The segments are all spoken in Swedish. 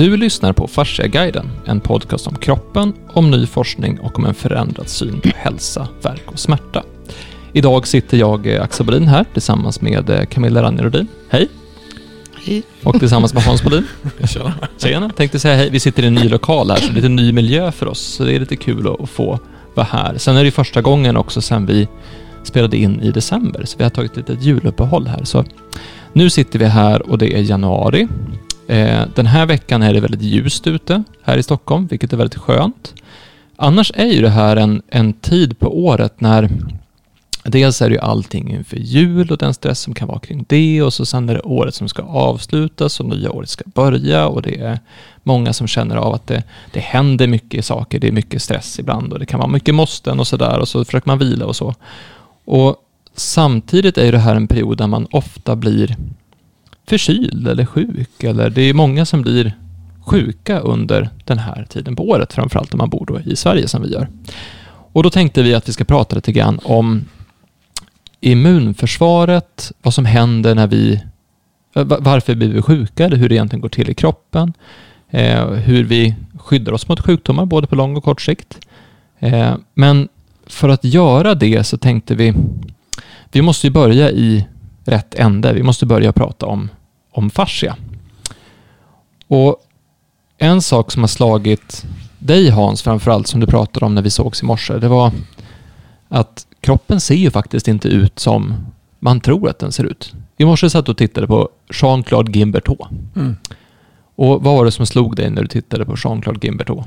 Du lyssnar på Fasciaguiden, en podcast om kroppen, om ny forskning och om en förändrad syn på hälsa, värk och smärta. Idag sitter jag, eh, Axel Bodin, här tillsammans med eh, Camilla Ranjerodin. Hej! Hej. Och tillsammans med Hans Bodin. Tjena. Tjena! Tänkte säga hej. Vi sitter i en ny lokal här, så det är lite ny miljö för oss. Så det är lite kul att få vara här. Sen är det första gången också sen vi spelade in i december, så vi har tagit lite juluppehåll här. Så nu sitter vi här och det är januari. Eh, den här veckan är det väldigt ljust ute här i Stockholm, vilket är väldigt skönt. Annars är ju det här en, en tid på året när Dels är det ju allting inför jul och den stress som kan vara kring det och så sen är det året som ska avslutas och nya året ska börja och det är många som känner av att det, det händer mycket saker, det är mycket stress ibland och det kan vara mycket måsten och sådär och så försöker man vila och så. Och samtidigt är ju det här en period där man ofta blir förkyld eller sjuk eller det är många som blir sjuka under den här tiden på året, framförallt om man bor då i Sverige som vi gör. Och då tänkte vi att vi ska prata lite grann om immunförsvaret, vad som händer när vi, varför blir vi sjuka eller hur det egentligen går till i kroppen, eh, hur vi skyddar oss mot sjukdomar både på lång och kort sikt. Eh, men för att göra det så tänkte vi, vi måste ju börja i rätt ände. Vi måste börja prata om, om fascia. Och en sak som har slagit dig Hans, framförallt som du pratade om när vi sågs i morse, det var att kroppen ser ju faktiskt inte ut som man tror att den ser ut. I morse satt du och tittade på Jean-Claude Guimbertot. Mm. Och vad var det som slog dig när du tittade på Jean-Claude Guimbertot?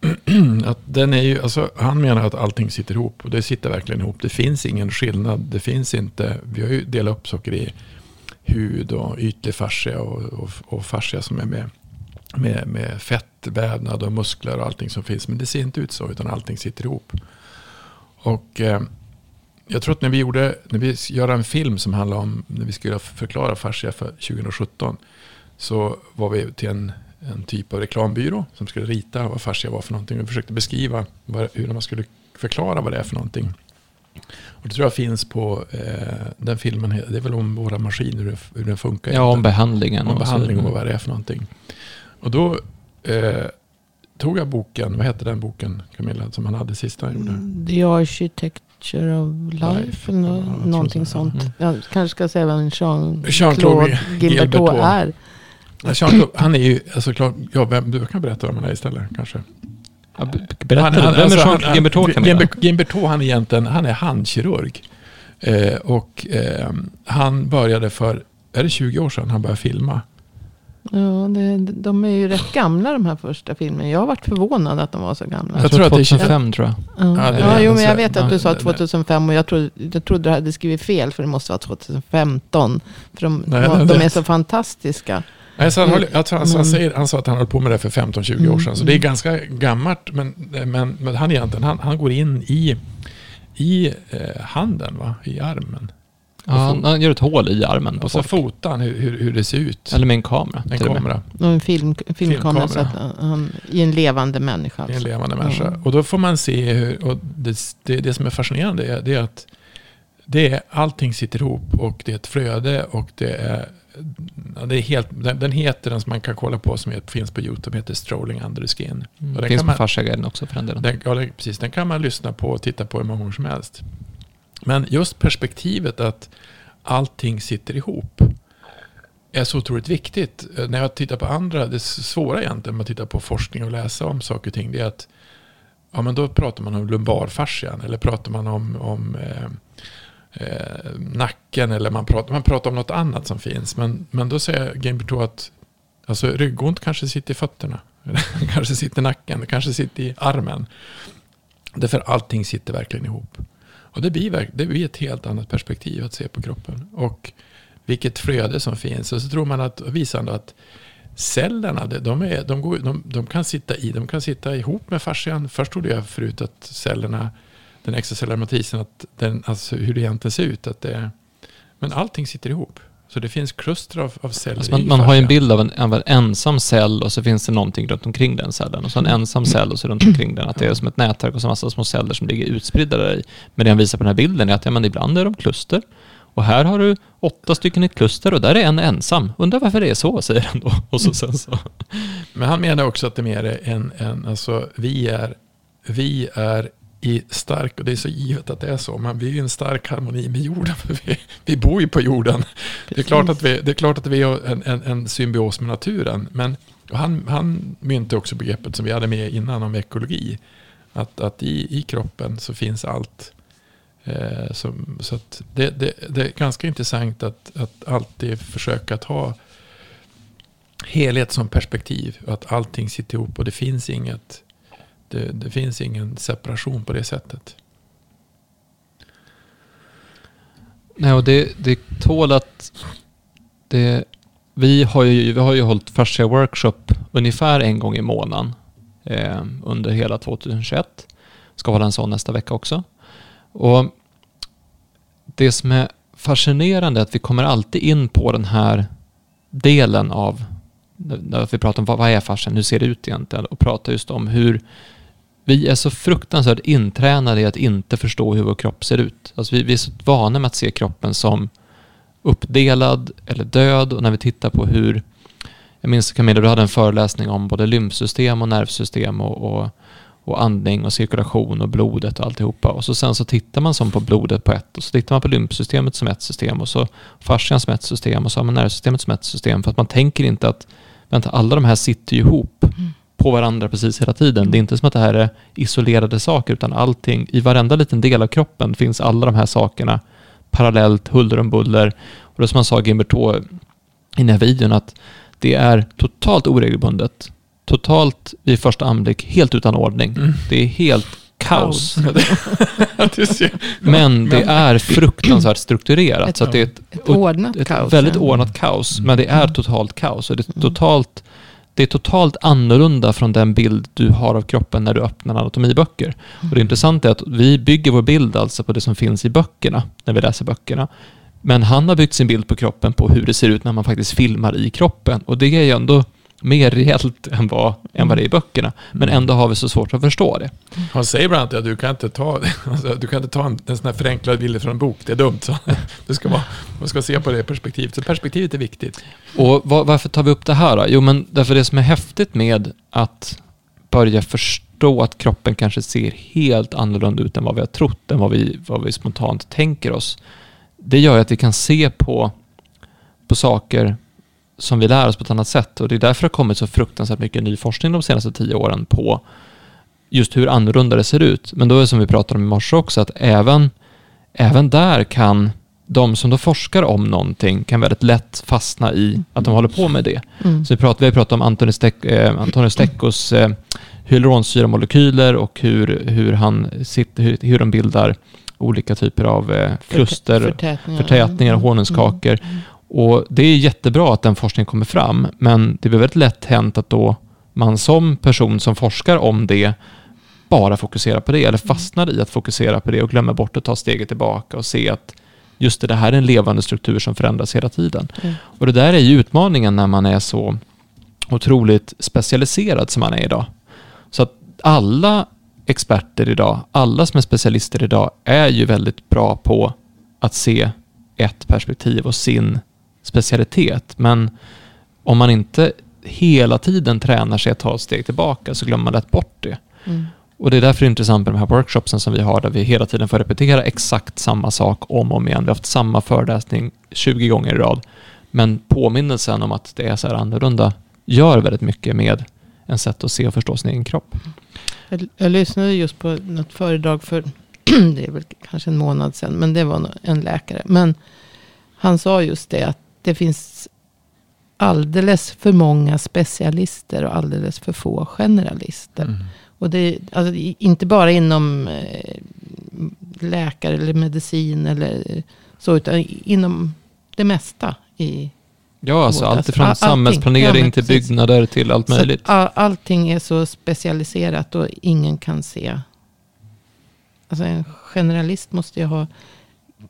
att den är ju, alltså, han menar att allting sitter ihop och det sitter verkligen ihop. Det finns ingen skillnad. Det finns inte, vi har ju delat upp saker i hud och ytlig fascia och, och, och fascia som är med, med, med fett, vävnad och muskler och allting som finns. Men det ser inte ut så utan allting sitter ihop. Och eh, jag tror att när vi gjorde, när vi gjorde en film som handlar om, när vi skulle förklara fascia för 2017. Så var vi till en, en typ av reklambyrå som skulle rita vad fascia var för någonting. Vi försökte beskriva vad, hur man skulle förklara vad det är för någonting. Och det tror jag finns på eh, den filmen. Det är väl om våra maskiner, hur, hur den funkar. Ja, om behandlingen. Om behandlingen och vad det är för någonting. Och då eh, tog jag boken, vad hette den boken Camilla, som han hade sista han gjorde? Mm, The Architecture of Life, life eller ja, någonting sånt. Mm. Jag kanske ska säga vem Jean-Claude Jean Gilbertot är. Jean han är ju, alltså, klart, ja, vem, du kan berätta om han är istället kanske. Berätta, han, han, vem är alltså, Jean-Claude Gimbertot? Gimbertot, han är egentligen, han är handkirurg. Eh, och eh, han började för, är det 20 år sedan han började filma? Ja, det, de är ju rätt gamla de här första filmerna. Jag har varit förvånad att de var så gamla. Jag, jag tror att det är 2005 tror jag. Ja, ja, ja jo, men jag vet att du sa 2005 och jag trodde, jag trodde du hade skrivit fel för det måste vara 2015. För de, Nej, de, de är så fantastiska. Nej, så han, höll, jag tror, alltså, han, säger, han sa att han höll på med det för 15-20 år sedan. Så det är ganska gammalt. Men, men, men han, egentligen, han, han går in i, i eh, handen, va? i armen. Ja, han, han, gör ett hål i armen på Och så fotar han hur, hur, hur, det ser ut. Eller med en kamera. En kamera. Och en film, filmkamera. Så att han, I en levande människa. Alltså. I en alltså. levande människa. Ja. Och då får man se hur, och det, det, det som är fascinerande är, det är att det är, allting sitter ihop och det är ett flöde och det är det är helt, den, den, heter, den som man kan kolla på, som finns på YouTube, heter Strolling Under the Skin. Mm. Och den finns på Fasciaguiden också för den delen. Den, ja, det, precis. Den kan man lyssna på och titta på hur många gånger som helst. Men just perspektivet att allting sitter ihop är så otroligt viktigt. När jag tittar på andra, det svåra egentligen med att titta på forskning och läsa om saker och ting, det är att ja, men då pratar man om lumbarfascian eller pratar man om, om eh, eh, nacken eller man pratar, man pratar om något annat som finns. Men, men då säger Gimberto att alltså, ryggont kanske sitter i fötterna. kanske sitter i nacken, kanske sitter i armen. Därför allting sitter verkligen ihop. Och det blir, det blir ett helt annat perspektiv att se på kroppen. Och vilket flöde som finns. Och så tror man att, visar ändå att cellerna, de, är, de, går, de, de, kan sitta i, de kan sitta ihop med fascian. Först trodde jag förut att cellerna, den extracellulära matrisen, att den, alltså hur det egentligen ser ut. Att det, men allting sitter ihop. Så det finns kluster av, av celler alltså man, man har ju en bild av en, av en, ensam cell och så finns det någonting runt omkring den cellen. Och så en ensam cell och så runt omkring den. Att det är som ett nätverk och så massa små celler som ligger utspridda där i. Men det han visar på den här bilden är att ja, men ibland är de kluster Och här har du åtta stycken i ett kluster och där är en ensam. Undrar varför det är så, säger han då. Och så, sen så. Men han menar också att det är mer en, en alltså vi är, vi är i stark, och det är så givet att det är så, men vi är i en stark harmoni med jorden. För vi, vi bor ju på jorden. Det är klart att vi, det är, klart att vi är en, en, en symbios med naturen. Men han, han myntade också begreppet som vi hade med innan om ekologi. Att, att i, i kroppen så finns allt. Eh, som, så det, det, det, är ganska intressant att, att alltid försöka att ha helhet som perspektiv. Att allting sitter ihop och det finns inget det, det finns ingen separation på det sättet. Nej, och det, det tål att... Det, vi, har ju, vi har ju hållit fascia workshop ungefär en gång i månaden eh, under hela 2021. Ska hålla en sån nästa vecka också. Och det som är fascinerande är att vi kommer alltid in på den här delen av när vi pratar om vad, vad är fascia, hur ser det ut egentligen? Och pratar just om hur vi är så fruktansvärt intränade i att inte förstå hur vår kropp ser ut. Alltså vi, vi är så vana med att se kroppen som uppdelad eller död och när vi tittar på hur jag minns Camilla, du hade en föreläsning om både lymfsystem och nervsystem och, och, och, andning och cirkulation och blodet och alltihopa. Och så sen så tittar man som på blodet på ett och så tittar man på lymfsystemet som ett system och så fascian som ett system och så har man nervsystemet som ett system. För att man tänker inte att vänta, alla de här sitter ju ihop. Mm på varandra precis hela tiden. Det är inte som att det här är isolerade saker, utan allting, i varenda liten del av kroppen finns alla de här sakerna parallellt, huller om buller. Och det som han sa, Gimberto, i den här videon, att det är totalt oregelbundet, totalt vid första anblick helt utan ordning. Mm. Det är helt kaos. men det är fruktansvärt strukturerat. Ett, så det är ett, ett ordnat ett kaos. väldigt ordnat kaos, men det är totalt kaos. Och det är totalt det är totalt annorlunda från den bild du har av kroppen när du öppnar anatomiböcker. Och det intressanta är att vi bygger vår bild alltså på det som finns i böckerna, när vi läser böckerna. Men han har byggt sin bild på kroppen på hur det ser ut när man faktiskt filmar i kroppen. Och det är ju ändå mer reellt än vad, än vad det är i böckerna. Men ändå har vi så svårt att förstå det. Han säger bland annat att du kan inte ta, alltså, du kan inte ta en, en sån här förenklad bild från en bok. Det är dumt. Så. Du ska vara, man ska se på det perspektivet. Så perspektivet är viktigt. Och var, varför tar vi upp det här då? Jo, men därför det som är häftigt med att börja förstå att kroppen kanske ser helt annorlunda ut än vad vi har trott, än vad vi, vad vi spontant tänker oss. Det gör att vi kan se på, på saker som vi lär oss på ett annat sätt. Och det är därför det har kommit så fruktansvärt mycket ny forskning de senaste tio åren på just hur annorlunda det ser ut. Men då är det som vi pratade om i morse också, att även, även där kan de som då forskar om någonting kan väldigt lätt fastna i att de håller på med det. Mm. Så vi, pratar, vi har pratat om Antonio, Steck, eh, Antonio Steccos eh, hyaluronsyramolekyler och hur, hur, han sitter, hur, hur de bildar olika typer av eh, kluster, förtätningar, förtätningar honungskakor. Mm. Mm. Och det är jättebra att den forskningen kommer fram, men det blir väldigt lätt hänt att då man som person som forskar om det bara fokuserar på det, eller fastnar i att fokusera på det och glömmer bort att ta steget tillbaka och se att just det, det här är en levande struktur som förändras hela tiden. Mm. Och det där är ju utmaningen när man är så otroligt specialiserad som man är idag. Så att alla experter idag, alla som är specialister idag, är ju väldigt bra på att se ett perspektiv och sin specialitet. Men om man inte hela tiden tränar sig att ta ett steg tillbaka så glömmer man lätt bort det. Mm. Och det är därför det är intressant med de här workshopsen som vi har där vi hela tiden får repetera exakt samma sak om och om igen. Vi har haft samma föreläsning 20 gånger i rad. Men påminnelsen om att det är så här annorlunda gör väldigt mycket med en sätt att se och förstå sin egen kropp. Jag, jag lyssnade just på något föredrag för, det är väl kanske en månad sedan, men det var en läkare. Men han sa just det att det finns alldeles för många specialister och alldeles för få generalister. Mm. Och det är alltså, inte bara inom eh, läkare eller medicin eller så, utan inom det mesta i Ja, alltså allt ifrån All, samhällsplanering ja, till byggnader till allt möjligt. All, allting är så specialiserat och ingen kan se. Alltså en generalist måste ju ha,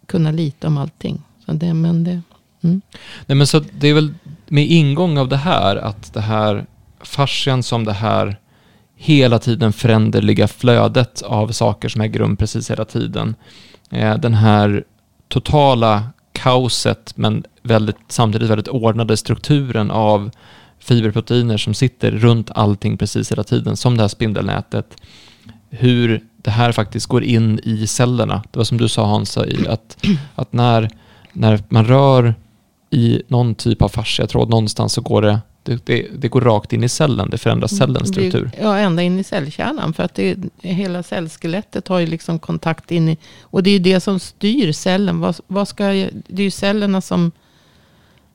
kunna lite om allting. Så det, men det, Mm. Nej, men så det är väl med ingång av det här, att det här fascian som det här hela tiden föränderliga flödet av saker som äger rum precis hela tiden. Eh, den här totala kaoset men väldigt, samtidigt väldigt ordnade strukturen av fiberproteiner som sitter runt allting precis hela tiden, som det här spindelnätet. Hur det här faktiskt går in i cellerna. Det var som du sa Hans, att, att när, när man rör i någon typ av fasciatråd någonstans så går det, det, det, det, går rakt in i cellen, det förändrar Mm, cellens struktur. Ja, ända in i cellkärnan. För att det, hela cellskelettet har ju liksom kontakt in i... Och det är ju det som styr cellen. Vad, vad ska, det är ju cellerna som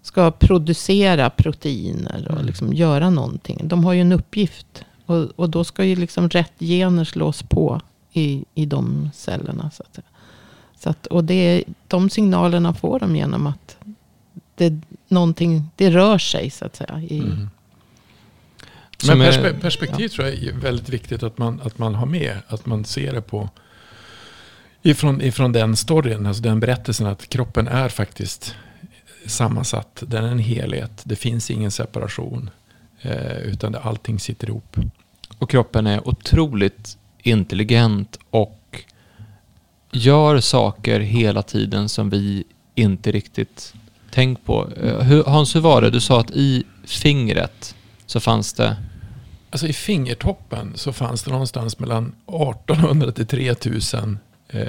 ska producera proteiner och Mm. liksom göra någonting. De har ju en uppgift. Och, och då ska ju liksom rätt gener slås på i, i de cellerna. Så att, så att, och det, de signalerna får de genom att det, någonting, det rör sig så att säga. I, Mm. Men är- perspe perspektiv tror jag är väldigt viktigt att man, att man har med. Att man ser det på ifrån, ifrån den storyn, alltså den berättelsen att kroppen är faktiskt sammansatt. Den är en helhet. Det finns ingen separation. Eh, utan det, allting sitter ihop. Och kroppen är otroligt intelligent och gör saker hela tiden som vi inte riktigt tänkt på. Eh, Hur, Hans, hur var det? Du sa att i fingret så fanns det... Alltså i fingertoppen så fanns det någonstans mellan 1800 till 3000 eh,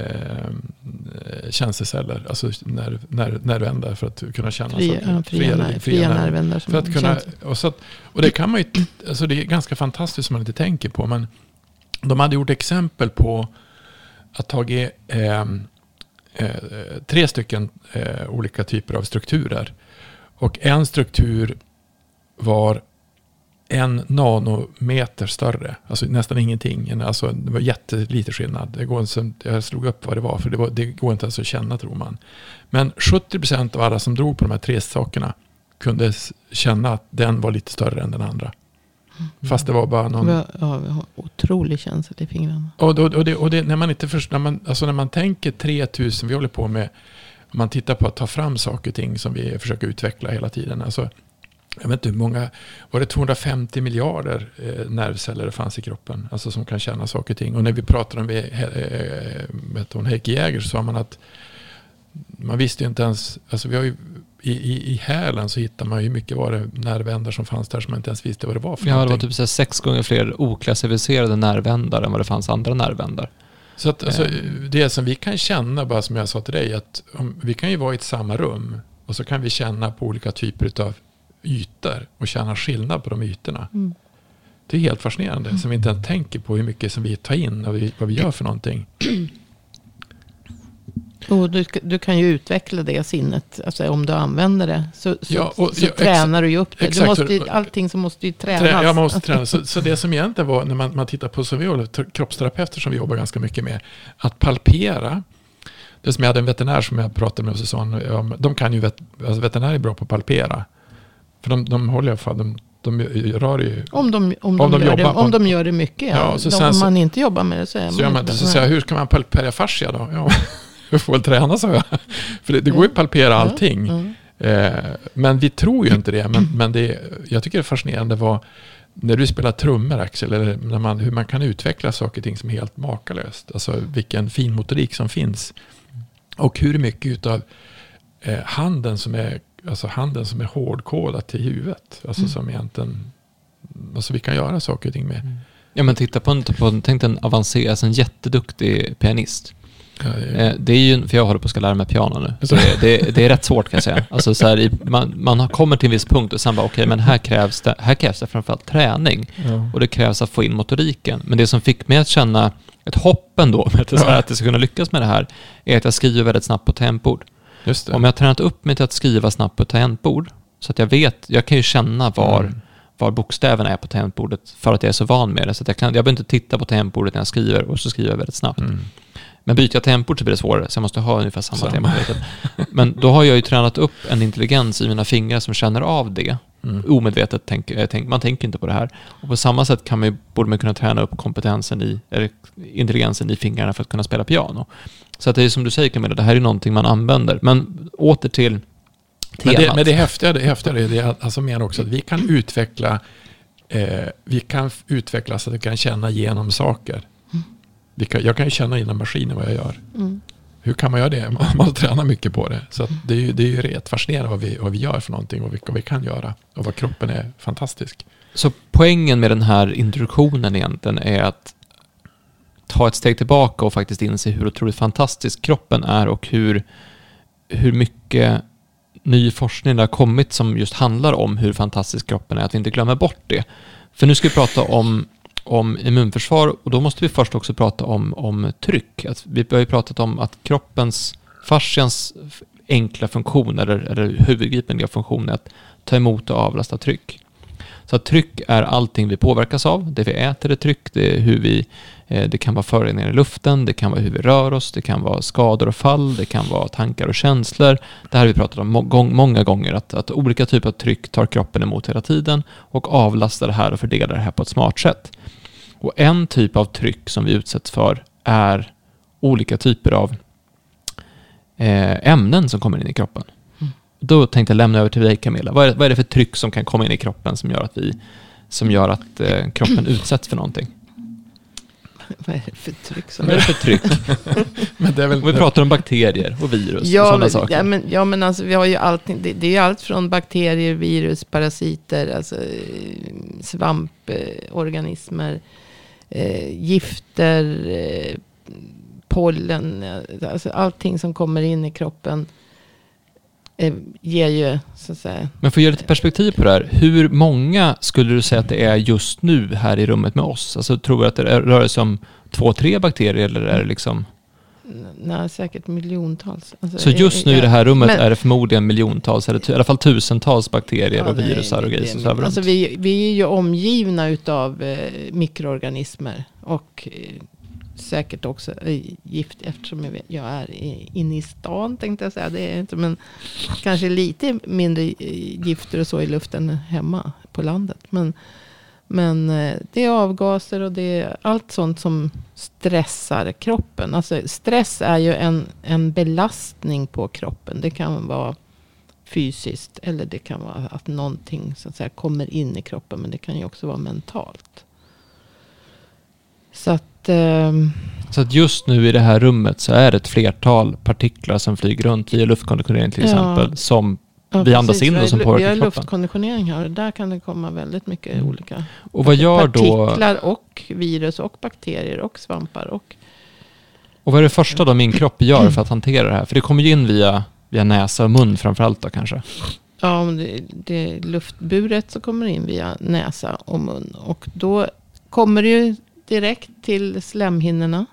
känsleceller. Alltså nerv, nerv, nervändar för att kunna känna fria, saker. ja, fria, när, fria nerv. nervändar. som För att kunna, känns- och, så att, och det kan man ju, alltså det är ganska fantastiskt som man inte tänker på. Men de hade gjort exempel på att tagit eh, eh, Eh, tre stycken eh, olika typer av strukturer. Och en struktur var en nanometer större. Alltså nästan ingenting. Alltså det var jättelite skillnad. Det går inte, jag slog upp vad det var, för det, var, det går inte ens att känna tror man. Men 70% av alla som drog på de här tre sakerna kunde känna att den var lite större än den andra. Fast det var bara någon... Vi har, ja, vi har otrolig känsel i fingrarna. Och, och, och, det, och det, när man inte först, när man, alltså när man tänker 3000, vi håller på med, om man tittar på att ta fram saker och ting som vi försöker utveckla hela tiden. Alltså, jag vet inte hur många, var det 250 miljarder eh, nervceller det fanns i kroppen? Alltså som kan känna saker och ting. Och när vi pratade med eh, vet hon, Heikki Jäger så sa man att man visste ju inte ens, alltså vi har ju, i, i, i hälen så hittar man ju mycket var det nervändar som fanns där som man inte ens visste vad det var för Ja, det var någonting. typ så här sex gånger fler oklassificerade nervändar än vad det fanns andra nervändar. Så att, alltså, Eh. det som vi kan känna, bara som jag sa till dig, att om, vi kan ju vara i ett samma rum och så kan vi känna på olika typer av ytor och känna skillnad på de ytorna. Mm. Det är helt fascinerande, som vi inte ens tänker på hur mycket som vi tar in och vi, vad vi gör för någonting. Och du, du kan ju utveckla det sinnet. Alltså om du använder det. Så, så, Ja, och- så ja, tränar du ju upp det. Du måste, ju- allting som måste ju tränas. Trä, ja, man måste träna. Så, så det som egentligen var, när man, man tittar på, så vi håller, kroppsterapeuter som vi jobbar ganska mycket med, att palpera. Det som jag hade en veterinär som jag pratade med och så sa de kan ju, vet, alltså veterinärer är bra på att palpera. För de, de håller i alla fall, de, de rör ju. Om de, om Om de, de gör, det, jobbar på- om de gör det mycket. Ja. Ja, så de, om så- man inte jobbar med det så är Så, man, inte- så jag, hur ska man palpera fascia då? Ja, vi får väl träna, sa jag. För det, det går ju att palpera allting. Mm. Eh, men vi tror ju inte det. Men, men det, jag tycker det är fascinerande vad, när du spelar trummor Axel, eller när man, hur man kan utveckla saker och ting som är helt makalöst. Alltså vilken fin motorik som finns. Och hur mycket av eh, handen som är alltså handen som är hårdkodat till huvudet. Alltså Mm. som egentligen, alltså vi kan göra saker och ting med. Ja, men titta på en, på tänk en avancerad, alltså en jätteduktig pianist. Eh, det är ju, för jag håller på att ska lära mig piano nu. Så det, det, det är rätt svårt kan jag säga. Alltså så här, i- man, man kommer till en viss punkt och sen bara okej, men här krävs, det, här krävs det framförallt träning. ja. Och det krävs att få in motoriken. Men det som fick mig att känna ett hopp ändå, med att, Ja. att jag ska kunna lyckas med det här, är att jag skriver väldigt snabbt på tangentbord. Om jag har tränat upp mig till att skriva snabbt på tangentbord, så att jag vet, jag kan ju känna var, Mm. var bokstäverna är på tangentbordet för att jag är så van med det. Så jag, kan, jag behöver inte titta på tangentbordet när jag skriver och så skriver jag väldigt snabbt. Mm. Men byter jag tangentbord så blir det svårare, så jag måste ha ungefär samma, Samma. tiden. Men då har jag ju tränat upp en intelligens i mina fingrar som känner av det. Mm. Omedvetet, tänk, eh, tänk, man tänker inte på det här. Och på samma sätt kan man borde man kunna träna upp kompetensen i, eller intelligensen i fingrarna för att kunna spela piano. Så att det är som du säger Camilla, det här är någonting man använder. Men åter till Men temat. det, men det häftiga, det häftiga är det att alltså menar också att vi kan utveckla eh, vi kan utveckla så att vi kan känna igenom saker. Kan, jag kan ju känna igenom maskinen vad jag gör. Mm. hur kan man göra det? Man måste träna mycket på det. Så att det är ju, det är ju rätt fascinerande vad vi, vad vi gör för någonting och vad vi kan göra. Och vad kroppen är fantastisk. Så poängen med den här introduktionen egentligen är att ta ett steg tillbaka och faktiskt inse hur otroligt fantastisk kroppen är och hur, hur mycket ny forskning det har kommit som just handlar om hur fantastisk kroppen är, att vi inte glömmer bort det. För nu ska vi prata om, om immunförsvar och då måste vi först också prata om, om tryck. Att vi har ju pratat om att kroppens, fascians enkla funktion, eller, eller huvudgripliga funktion är att ta emot och avlasta tryck. Så att tryck är allting vi påverkas av. Det vi äter är tryck, det är hur vi det kan vara föroreningar i luften, det kan vara hur vi rör oss, det kan vara skador och fall, det kan vara tankar och känslor. Det här har vi pratat om många gånger, att, att olika typer av tryck tar kroppen emot hela tiden och avlastar det här och fördelar det här på ett smart sätt. Och en typ av tryck som vi utsätts för är olika typer av eh, ämnen som kommer in i kroppen. Mm. Då tänkte jag lämna över till dig Camilla. Vad är, vad är det för tryck som kan komma in i kroppen som gör att, vi, som gör att eh, kroppen utsätts för någonting? Vad är det för tryck? Som Vad är det för tryck? men det är väl, vi pratar om bakterier och virus ja, och sådana saker. Ja men, ja, men alltså vi har ju allting. Det, det är ju allt från bakterier, virus, parasiter, alltså svamporganismer, eh, gifter, eh, pollen, alltså allting som kommer in i kroppen eh, ger ju, så att säga. Men för att ge lite perspektiv på det här, hur många skulle du säga att det är just nu här i rummet med oss? Alltså tror du att det rör sig om två, tre bakterier eller är det liksom? Nej, säkert miljontals. Alltså, så just nu i det här rummet men, är det förmodligen miljontals, eller i alla fall tusentals bakterier ja, och virusar och grejer Alltså vi, vi är ju omgivna utav eh, mikroorganismer och eh, säkert också gift eftersom jag är inne i stan tänkte jag säga. Det är inte, men kanske lite mindre gifter och så i luften hemma på landet. Men, men eh, det är avgaser och det är allt sånt som stressar kroppen. Alltså stress är ju en, en belastning på kroppen. Det kan vara fysiskt eller det kan vara att någonting så att säga, kommer in i kroppen. Men det kan ju också vara mentalt. Så att att... Eh, så att just nu i det här rummet så är det ett flertal partiklar som flyger runt via luftkonditionering till exempel. Ja. Som ja, vi andas in och som påverkar kroppen. Vi har luftkonditionering här och där kan det komma väldigt mycket mm. olika och vad gör partiklar då, och virus och bakterier och svampar. Och, och vad är det första då min kropp gör för att hantera det här? För det kommer ju in via, via näsa och mun framförallt då kanske. Ja, om det, det är luftburet så kommer det in via näsa och mun. Och då kommer det ju direkt till slemhinnorna.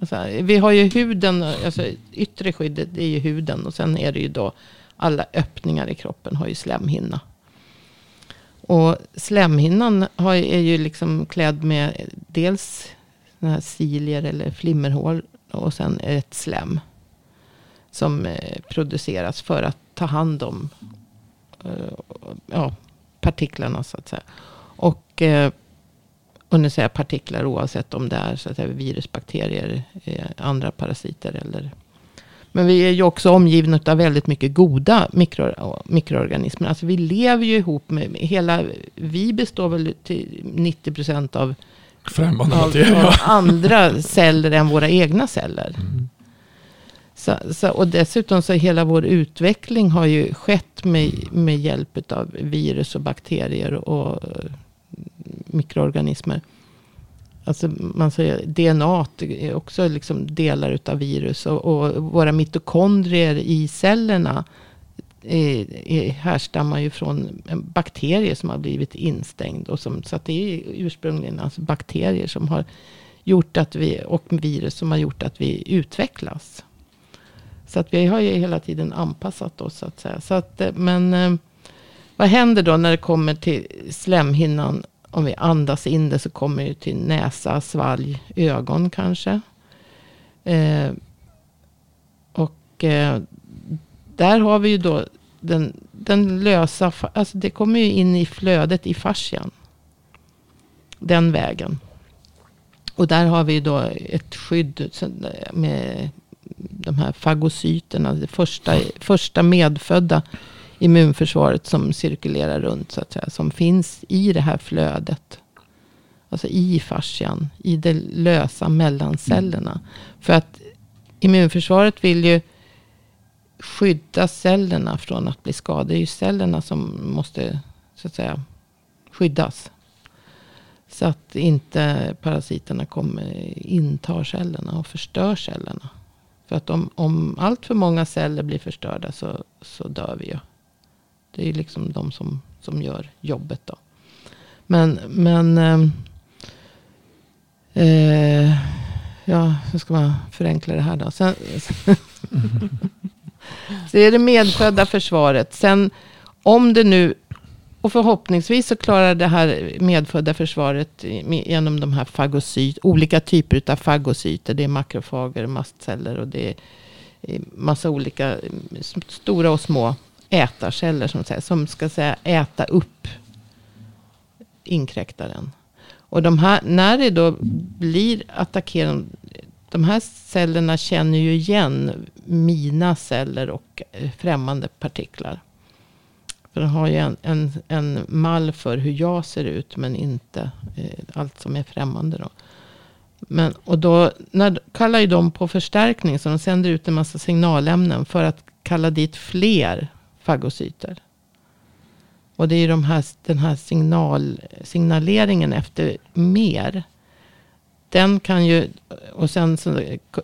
Alltså, vi har ju huden, alltså yttre skyddet det är ju huden. Och sen är det ju då alla öppningar i kroppen har ju slemhinna. Och slemhinnan har, är ju liksom klädd med dels här cilier eller flimmerhål. Och sen ett slem. Som eh, produceras för att ta hand om eh, ja, partiklarna så att säga. Och eh, och nu säger jag partiklar oavsett om det är så att säga, virus, bakterier, eh, andra parasiter eller men vi är ju också omgivna av väldigt mycket goda mikro, mikroorganismer. Alltså vi lever ju ihop med hela, vi består väl till 90 procent av, Främmande av, av andra celler än våra egna celler. Mm. Så, så, och dessutom så hela vår utveckling har ju skett med, med hjälp av virus och bakterier och mikroorganismer. Alltså man säger DNA är också liksom delar utav virus. Och, och våra mitokondrier i cellerna är, är, härstammar ju från en bakterie som har blivit instängd. Och som, så att det är ursprungligen alltså bakterier som har gjort att vi, och virus som har gjort att vi utvecklas. Så att vi har ju hela tiden anpassat oss så att säga. Så att, eh, men eh, vad händer då när det kommer till slemhinnan om vi andas in det så kommer det till näsa, svalg, ögon kanske. Eh, och eh, där har vi ju då den, den lösa, alltså det kommer ju in i flödet i fascian. Den vägen. Och där har vi då ett skydd med de här fagocyterna. Det första, första medfödda immunförsvaret som cirkulerar runt så att säga. Som finns i det här flödet. Alltså i fascian. I det lösa mellan cellerna. Mm. För att immunförsvaret vill ju skydda cellerna från att bli skadade. Det är ju cellerna som måste så att säga skyddas. Så att inte parasiterna kommer intar cellerna och förstör cellerna. För att om, om allt för många celler blir förstörda så, så dör vi ju. Det är liksom de som, som gör jobbet då. Men, men eh, eh, ja, hur ska man förenkla det här då? Sen, så är det medfödda försvaret. Sen om det nu, och förhoppningsvis så klarar det här medfödda försvaret genom de här fagocyt, olika typer av fagocyter. Det är makrofager, mastceller och det är massa olika stora och små ätarceller som, säger, som ska säga äta upp inkräktaren. Och de här, när det då blir attackerande, de här cellerna känner ju igen mina celler och eh, främmande partiklar. För de har ju en, en, en mall för hur jag ser ut, men inte eh, allt som är främmande. Då. Men, och då när, kallar ju de på förstärkning, så de sänder ut en massa signalämnen för att kalla dit fler fagocyter. Och det är de här, den här signal, signaleringen efter mer. Den kan ju, och sen så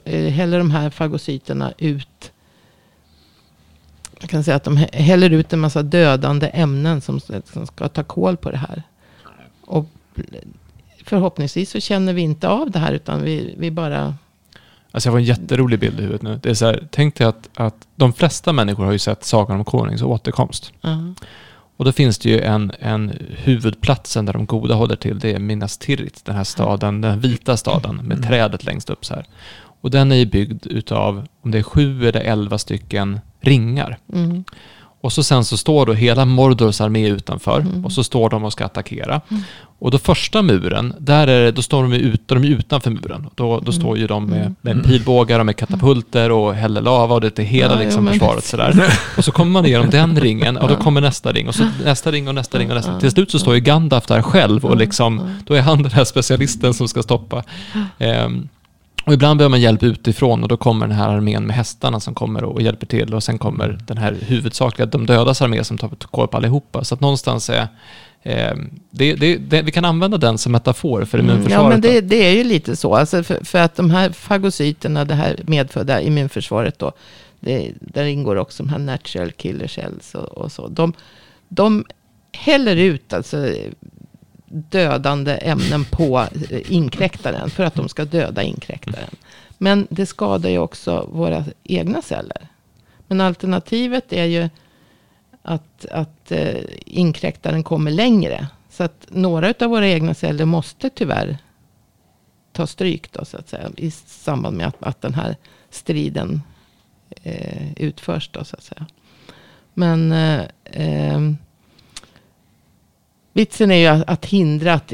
eh, häller de här fagocyterna ut. Jag kan säga att de häller ut en massa dödande ämnen som, som ska ta koll på det här. Och förhoppningsvis så känner vi inte av det här utan vi, vi bara Alltså jag får en jätterolig bild i huvudet nu. Det är så här, tänk dig att, att de flesta människor har ju sett Sagan om Konungs återkomst. uh, Och då finns det ju en, en huvudplatsen där de goda håller till. Det är Minas Tirith, den här staden, den vita staden med Mm. trädet längst upp så här. Och den är ju byggd utav, om det är sju eller elva stycken ringar. mm, Och så sen så står då hela Mordors armé utanför Mm. och så står de och ska attackera. Mm. Och då första muren, där är det, då står de, ut, är de ju utanför muren. Då, då Mm. står ju de med, Mm. med pilbågar och med katapulter och häller lava och det är hela Ja, liksom men- försvaret sådär. Och så kommer man igenom den ringen och då kommer nästa ring och så nästa ring och nästa ring och nästa. Ja. Till slut så står ju Gandalf där själv och liksom, Ja. då är han den här specialisten som ska stoppa. Ehm, och ibland behöver man hjälp utifrån och då kommer den här armén med hästarna som kommer och hjälper till och sen kommer den här huvudsakliga, de dödas armé som tar koll på allihopa. Så att någonstans är ehm, det, det, det, vi kan använda den som metafor för immunförsvaret. Mm. Ja, men det, det är ju lite så. Alltså för, för att de här fagocyterna, det här medfödda immunförsvaret då. Det, där ingår också de här natural killer cells och, och så. De, de häller ut alltså dödande ämnen på inkräktaren för att de ska döda inkräktaren. Men det skadar ju också våra egna celler. Men alternativet är ju att, att eh, inkräktaren kommer längre. Så att några av våra egna celler måste tyvärr ta stryk då, så att säga, i samband med att, att den här striden eh, utförs. Då, så att säga. Men eh, eh vitsen är ju att, att hindra att,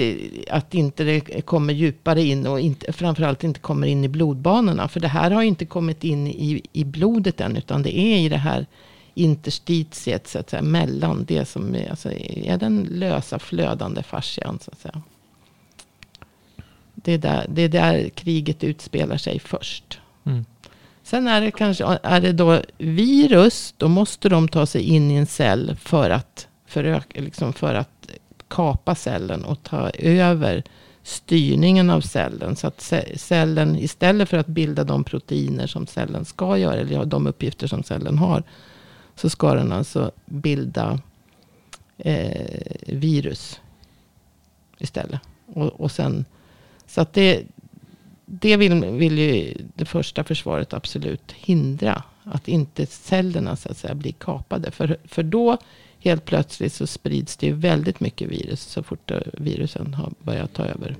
att inte det kommer djupare in och inte, framförallt inte kommer in i blodbanorna. För det här har inte kommit in i, i blodet än, utan det är i det här interstitiet så att säga, mellan det som är, alltså, är den lösa flödande fascian. Så att säga. Det är, där, det är där kriget utspelar sig först. Mm. Sen är det kanske, är det då virus, då måste de ta sig in i en cell för att, föröka, liksom för att kapa cellen och ta över styrningen av cellen. Så att cellen, istället för att bilda de proteiner som cellen ska göra, eller de uppgifter som cellen har, så ska den alltså bilda eh, virus istället. Och, och sen, så att det, det vill, vill ju det första försvaret absolut hindra. Att inte cellerna så att säga blir kapade. För, för då helt plötsligt så sprids det ju väldigt mycket virus så fort virusen har börjat ta över.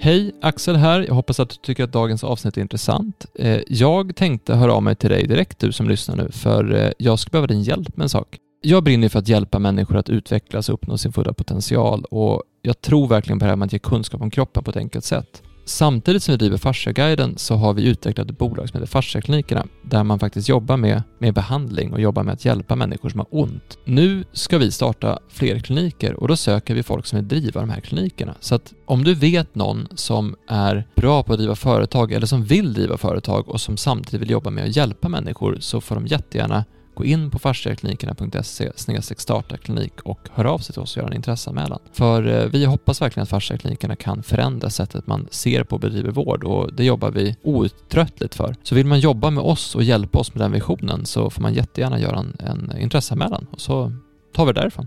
Hej, Axel här. Jag hoppas att du tycker att dagens avsnitt är intressant. Eh, jag tänkte höra av mig till dig direkt, du som lyssnar nu, för eh, jag skulle behöva din hjälp med en sak. Jag brinner för att hjälpa människor att utvecklas och uppnå sin fulla potential och jag tror verkligen på det här med att ge kunskap om kroppen på ett enkelt sätt samtidigt som vi driver Fasciaguiden så har vi utvecklat ett bolag som heter Fasciaklinikerna där man faktiskt jobbar med, med behandling och jobbar med att hjälpa människor som har ont. Nu ska vi starta fler kliniker och då söker vi folk som vill driva de här klinikerna. Så att om du vet någon som är bra på att driva företag eller som vill driva företag och som samtidigt vill jobba med att hjälpa människor så får de jättegärna Gå in på fasciaklinikerna.se starta klinik och hör av sig till oss och gör en intresseanmälan. För eh, vi hoppas verkligen att fasciaklinikerna kan förändra sättet man ser på och bedriver vård och det jobbar vi outtröttligt för. Så vill man jobba med oss och hjälpa oss med den visionen så får man jättegärna göra en, en intresseanmälan och så tar vi det därifrån.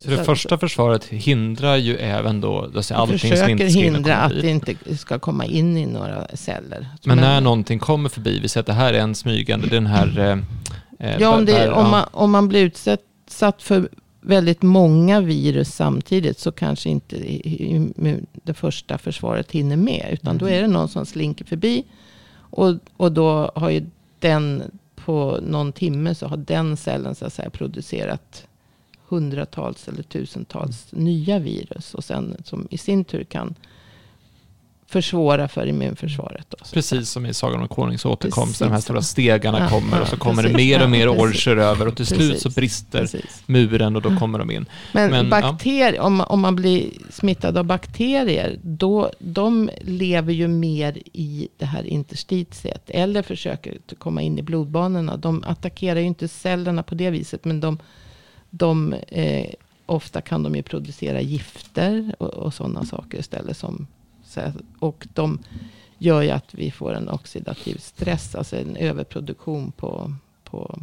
Så det första försvaret hindrar ju även då, då allting försöker som inte hindra att det inte ska komma in i några celler. Men, Men när någonting kommer förbi, vi säger att det här är en smygande, den här... Eh, eh ja, om, det, där, om, man, om man blir utsatt för väldigt många virus samtidigt så kanske inte det första försvaret hinner med. Utan mm. då är det någon som slinker förbi. Och, och då har ju den på någon timme så har den cellen så att säga producerat hundratals eller tusentals mm. nya virus. Och sen som i sin tur kan försvåra för immunförsvaret. Då, precis som i Sagan om Konungs återkomst, de här stora stegarna ja, kommer och så kommer precis, det mer och mer ja, orcher över och till precis, slut så brister muren och då kommer de in. Men, Men bakterier, om, om man blir smittad av bakterier, då, de lever ju mer i det här interstitiet eller försöker komma in i blodbanorna. De attackerar ju inte cellerna på det viset, men de de, eh, ofta kan de ju producera gifter och, och sådana saker istället. Som, och de gör ju att vi får en oxidativ stress, alltså en överproduktion på, på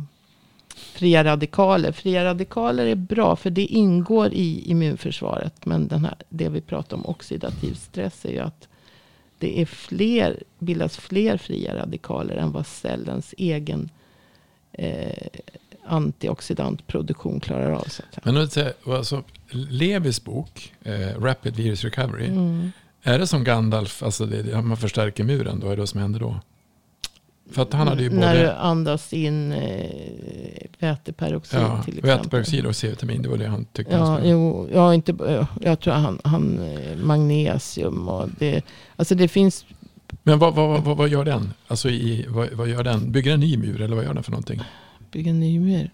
fria radikaler. Fria radikaler är bra för det ingår i immunförsvaret. Men den här, det vi pratar om oxidativ stress är ju att det är fler, bildas fler fria radikaler än vad cellens egen eh, antioxidantproduktion klarar av. Så att Men alltså, Levis bok, eh, Rapid Virus Recovery. Mm. Är det som Gandalf, alltså det, man förstärker muren, då är det vad som händer då? För att han hade ju både... När du andas in eh, väteperoxid ja, till exempel. Väteperoxid och C-vitamin, det var det han tyckte. Ja, jo, ja inte, jag tror han, han eh, magnesium och det, alltså det finns... Men vad, vad, vad, vad gör den? Alltså i, vad, vad gör den? Bygger den ny mur eller vad gör den för någonting? Bygga en ny mur.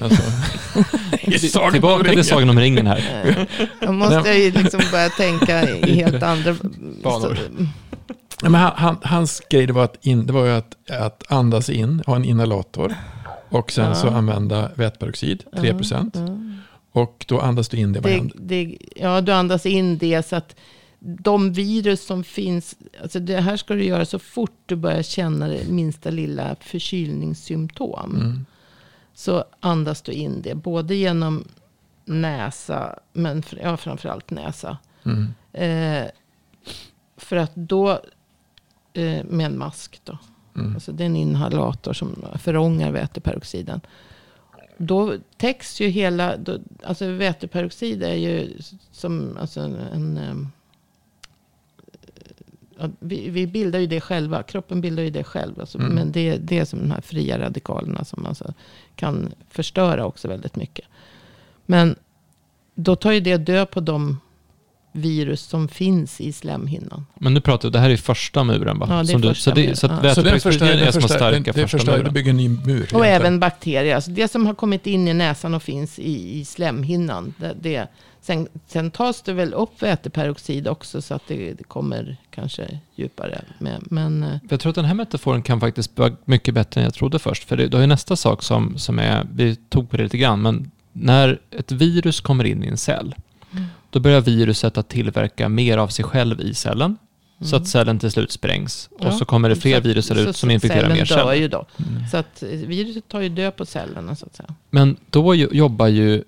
Alltså, tillbaka till Sagan om ringen här. Då måste ju liksom börja tänka i helt andra banor. Men han, han, hans grej det var, att in, det var ju att, att andas in, ha en inhalator. Och sen ja. så använda väteperoxid, 3 procent. Ja, ja. Och då andas du in det. det, det ja, du andas in det så att de virus som finns, alltså det här ska du göra så fort du börjar känna det minsta lilla förkylningssymptom. Mm så andas du in det. Både genom näsa, men ja, framförallt näsa. Mm. Eh, för att då, eh, med en mask då. Mm. Alltså det är en inhalator som förångar väteperoxiden. Då täcks ju hela, då, alltså väteperoxid är ju som alltså en, en vi, vi, bildar ju det själva. Kroppen bildar ju det själv. Alltså, mm. Men det, det är som de här fria radikalerna som alltså kan förstöra också väldigt mycket. Men då tar ju det död på de virus som finns i slemhinnan. Men nu pratar vi, det här är första muren va? Ja, det är du, första så det, så, ja. så den första, är som att stärka det första muren? Det bygger en ny mur. Och även bakterier. Alltså det som har kommit in i näsan och finns i, i slemhinnan. Det, det, sen, sen tas det väl upp väteperoxid också så att det, det kommer kanske djupare. Med, men, eh, jag tror att den här metaforen kan faktiskt vara mycket bättre än jag trodde först. För det, det har ju nästa sak som, som är, vi tog på det lite grann, men när ett virus kommer in i en cell då börjar viruset att tillverka mer av sig själv i cellen. Mm. Så att cellen till slut sprängs. Ja. Och så kommer det fler virus ut som infekterar mer celler. Ju då. Mm. Så att viruset tar ju död på cellerna så att säga. Men då jobbar ju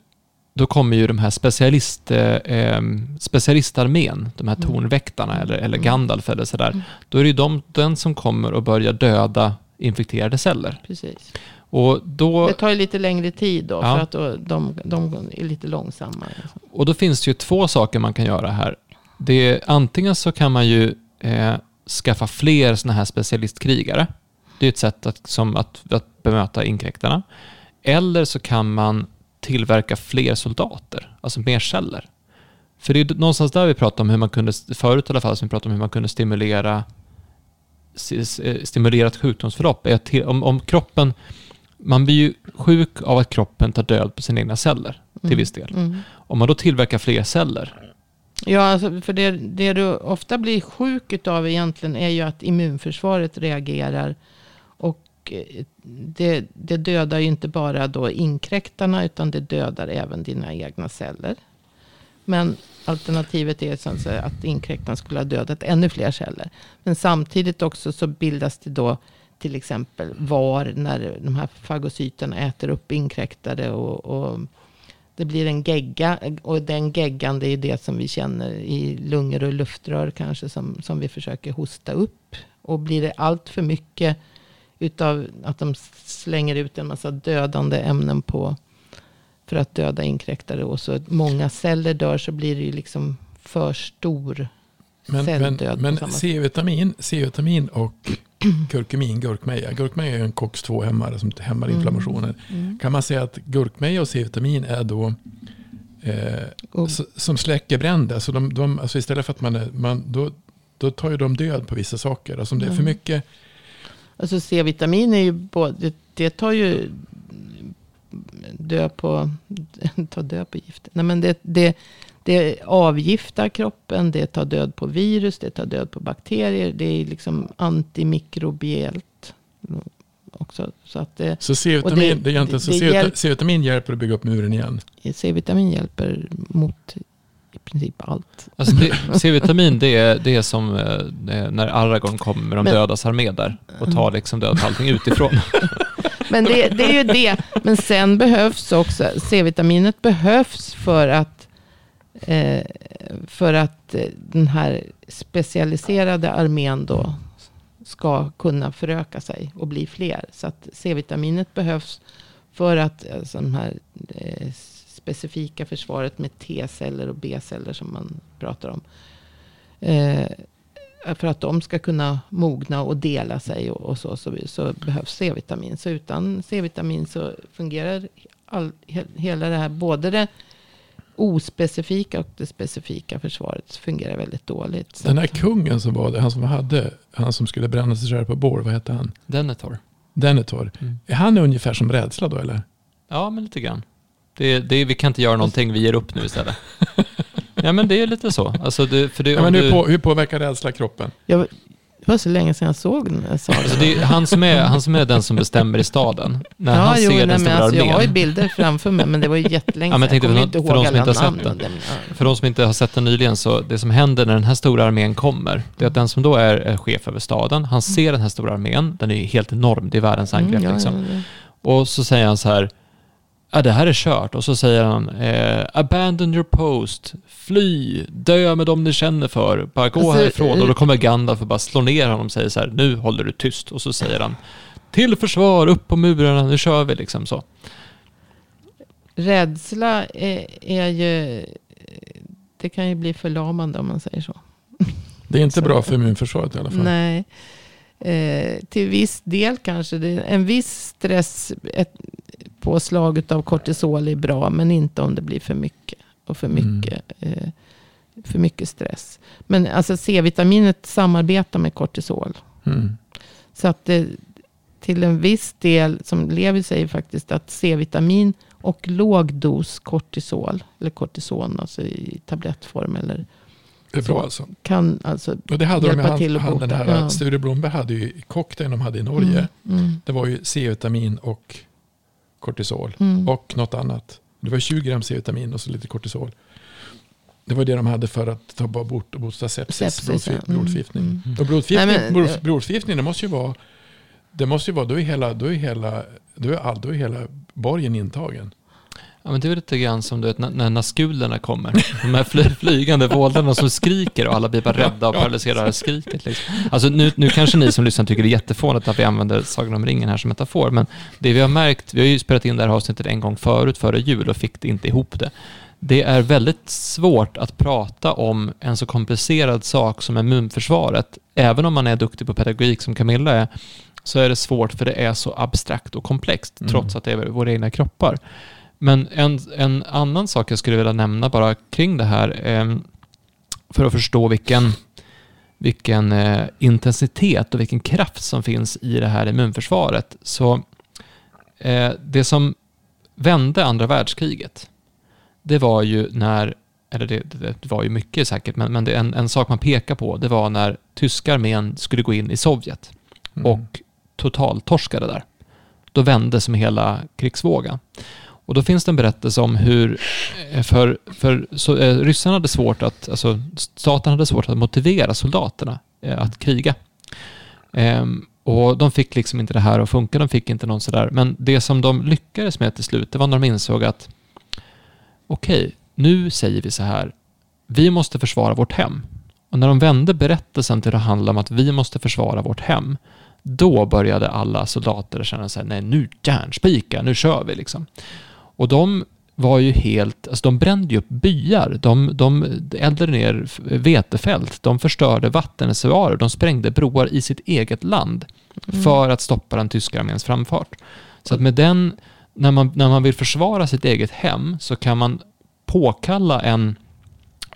då kommer ju de här specialist, eh, specialistarmén, de här mm. tornväktarna mm. eller, eller mm. Gandalf eller sådär. Mm. Då är det ju de, den som kommer och börjar döda infekterade celler. Precis. Och då, det tar ju lite längre tid då, ja. för att då, de, de är lite långsammare. Och då finns det ju två saker man kan göra här. Det är, antingen så kan man ju eh, skaffa fler sådana här specialistkrigare. Det är ett sätt att, som att, att bemöta inkräktarna. Eller så kan man tillverka fler soldater, alltså mer celler. För det är någonstans där vi pratar om hur man kunde, förut i alla fall, som vi pratade om hur man kunde stimulera s- s- stimulera ett sjukdomsförlopp. Om, om kroppen, man blir ju sjuk av att kroppen tar död på sina egna celler till viss del. Mm. Om man då tillverkar fler celler, Ja, alltså, för det, det du ofta blir sjuk utav egentligen är ju att immunförsvaret reagerar. Och eh, det, det dödar ju inte bara då inkräktarna utan det dödar även dina egna celler. Men alternativet är så att, inkräktarna skulle ha dödat ännu fler celler. Men samtidigt också så bildas det då till exempel var när de här fagocyterna äter upp inkräktare och, och det blir en gegga och den geggan det är det som vi känner i lungor och luftrör kanske som, som vi försöker hosta upp. Och blir det allt för mycket utav att de slänger ut en massa dödande ämnen på för att döda inkräktare och så många celler dör så blir det ju liksom för stor Men, men, celldöd men sätt. C-vitamin, C-vitamin och kurkumin, gurkmeja. Gurkmeja är en COX-2-hämmare som hämmar Mm. inflammationen. Mm. Kan man säga att gurkmeja och C-vitamin är då eh, Och, s- som släcker bränder? Så de, de, alltså istället för att man, är, man då, då tar ju de död på vissa saker. Alltså om det är för Mm. mycket, alltså C-vitamin är ju både, det, det tar ju död på, tar död på gift. Nej men det, det, det avgiftar kroppen, det tar död på virus, det tar död på bakterier. Det är liksom antimikrobiellt också. Så att det, så C-vitamin, det, det- det, egentligen, så hjälp- C-vitamin hjälper att bygga upp muren igen. C-vitamin hjälper mot i princip allt. Alltså det, C-vitamin, det är, det är som eh, eh, när Aragorn kommer med de Men- dödas armé där och tar liksom död på allting utifrån. Men det, det är ju det. Men sen behövs också, C-vitaminet behövs för att, eh, för att eh, den här specialiserade armén då ska kunna föröka sig och bli fler. Så att C-vitaminet behövs för att eh, alltså, den här eh, specifika försvaret med T-celler och B-celler som man pratar om. Eh, för att de ska kunna mogna och dela sig och, och så, så, så behövs C-vitamin. Så utan C-vitamin så fungerar all, he, hela det här, både det ospecifika och det specifika försvaret fungerar väldigt dåligt. Så Den här kungen som var det, han som hade, han som skulle bränna sig själv på bål, vad hette han? Denethor. Denethor. Mm. Är han ungefär som rädsla då eller? Ja, men lite grann. Det, det, vi kan inte göra någonting, vi ger upp nu istället. Ja, men det är lite så. Alltså det, för det, Ja, men du, hur, på, hur påverkar rädsla kroppen? jag, det var så länge sedan jag såg den sagan. alltså det är han, som är, han som är den som bestämmer i staden. När ja, han jo, ser nej, den stora alltså, jag har ju armén. bilder framför mig, men det var ju jättelänge Ja, men jag tänkte Jag för kommer de- för de som inte har sett den. det- För de som inte har sett den nyligen, så det som händer när den här stora armén kommer, det är att den som då är, är chef över staden, han ser den här stora armén, den är helt enorm, det är världens angrepp Mm, ja, liksom. ja, ja. Och så säger han så här, ja det här är kört. Och så säger han, eh, abandon your post, fly, dö med dem ni känner för, bara gå Alltså, härifrån. eh, Och då kommer Gandalf och bara slår ner honom och säger så här, nu håller du tyst. Och så säger han, till försvar, upp på murarna, nu kör vi liksom så. Rädsla är, är ju... Det kan ju bli förlamande om man säger så. Det är inte bra för immunförsvaret i alla fall. Nej. Eh, till viss del kanske. Det, en viss stress, ett påslag av kortisol är bra. Men inte om det blir för mycket. Och för Mm. mycket, eh, för mycket stress. Men alltså C-vitaminet samarbetar med kortisol. Mm. Så att det, till en viss del, som Levi säger faktiskt, att C-vitamin och låg dos kortisol, eller kortison, alltså i tablettform, eller Det är bra Så. alltså. kan alltså... Och det hade de, han, till att han, den bota, här, ja. Sture Blomberg hade ju i cocktailn de hade i Norge. Mm, mm, Det var ju C-vitamin och kortisol. mm. Och något annat. Det var 20 gram C-vitamin och så lite kortisol. Det var det de hade för att ta bort och bota sepsis, Sepsis, blodfri- ja. Mm, blodförgiftning. mm. Och blodförgiftning, Nej, men- blod, blodförgiftning, det måste ju vara, det måste ju vara, då är hela, då är hela, då är all, då är hela borgen intagen. Ja, men det är lite grann som du vet, när, naskulerna kommer. De här fly, flygande våldarna som skriker och alla blir bara rädda och paralyserade av det skriket. Liksom. Alltså nu, nu kanske ni som lyssnar tycker det är jättefånigt att vi använder Sagan om ringen här som metafor, men det vi har märkt, vi har ju spelat in det här avsnittet en gång förut, före jul, och fick det inte ihop det. Det är väldigt svårt att prata om en så komplicerad sak som immunförsvaret. Även om man är duktig på pedagogik som Camilla är, så är det svårt för det är så abstrakt och komplext, Mm. trots att det är våra egna kroppar. Men en, en annan sak jag skulle vilja nämna bara kring det här, eh, för att förstå vilken, vilken eh, intensitet och vilken kraft som finns i det här immunförsvaret. Så eh, det som vände andra världskriget, det var ju när, eller det, det var ju mycket säkert, men, men det en, en sak man pekar på, det var när tyska armén skulle gå in i Sovjet Mm. och totaltorskade där. Då vände som hela krigsvågen. Och då finns det en berättelse om hur, eh, för, för så, eh, ryssarna hade svårt att, alltså staten hade svårt att motivera soldaterna eh, att kriga. Eh, och de fick liksom inte det här att funka, de fick inte någon sådär. Men det som de lyckades med till slut, det var när de insåg att okej, nu säger vi så här, vi måste försvara vårt hem. Och när de vände berättelsen till att handla om att vi måste försvara vårt hem, då började alla soldater känna sig nej nu järnspika, nu kör vi liksom. Och de var ju helt, alltså de brände ju upp byar, de, de eldade ner vetefält, de förstörde vattenreservoarer, de sprängde broar i sitt eget land för att stoppa den tyska arméns framfart. Så att med den, när man, när man vill försvara sitt eget hem så kan man påkalla en,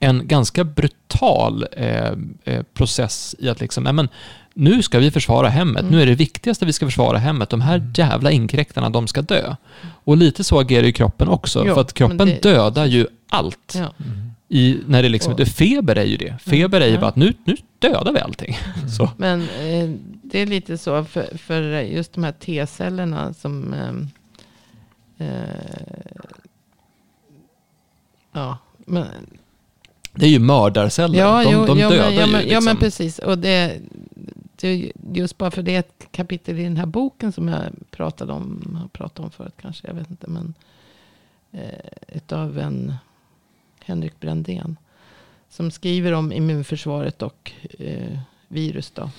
en ganska brutal eh, eh, process i att liksom, nej men, nu ska vi försvara hemmet, Mm. nu är det viktigaste vi ska försvara hemmet, de här jävla inkräktarna, de ska dö. Och lite så agerar ju kroppen också, Ja, för att kroppen det- dödar ju allt. Ja. Mm. I, när det liksom, Och- det, feber är ju det. Feber är ju bara att nu, nu dödar vi allting. Så. Men eh, det är lite så för, för just de här T-cellerna som... ehm, eh, ja, men, Det är ju mördarceller. ja, de jo, de ja, dödar men, ja, ju men, liksom. ja, men precis. Och det, just bara för det är ett kapitel i den här boken som jag pratade om, har pratat om förut kanske, jag vet inte. Men eh, utav en Henrik Brändén. Som skriver om immunförsvaret och eh, virus då.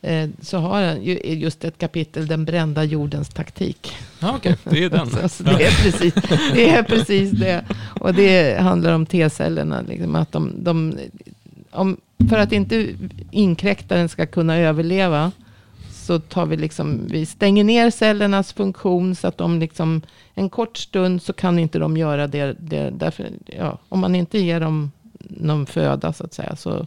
Eh, så har han ju just ett kapitel, den brända jordens taktik. Ja, okej. Det är den. Alltså, det, är precis, det är precis det. Och det handlar om T-cellerna. Liksom, att de, de, om, för att inte inkräktaren ska kunna överleva så tar vi liksom, vi stänger ner cellernas funktion så att de liksom, en kort stund så kan inte de göra det. det därför, ja, om man inte ger dem någon föda så att säga så,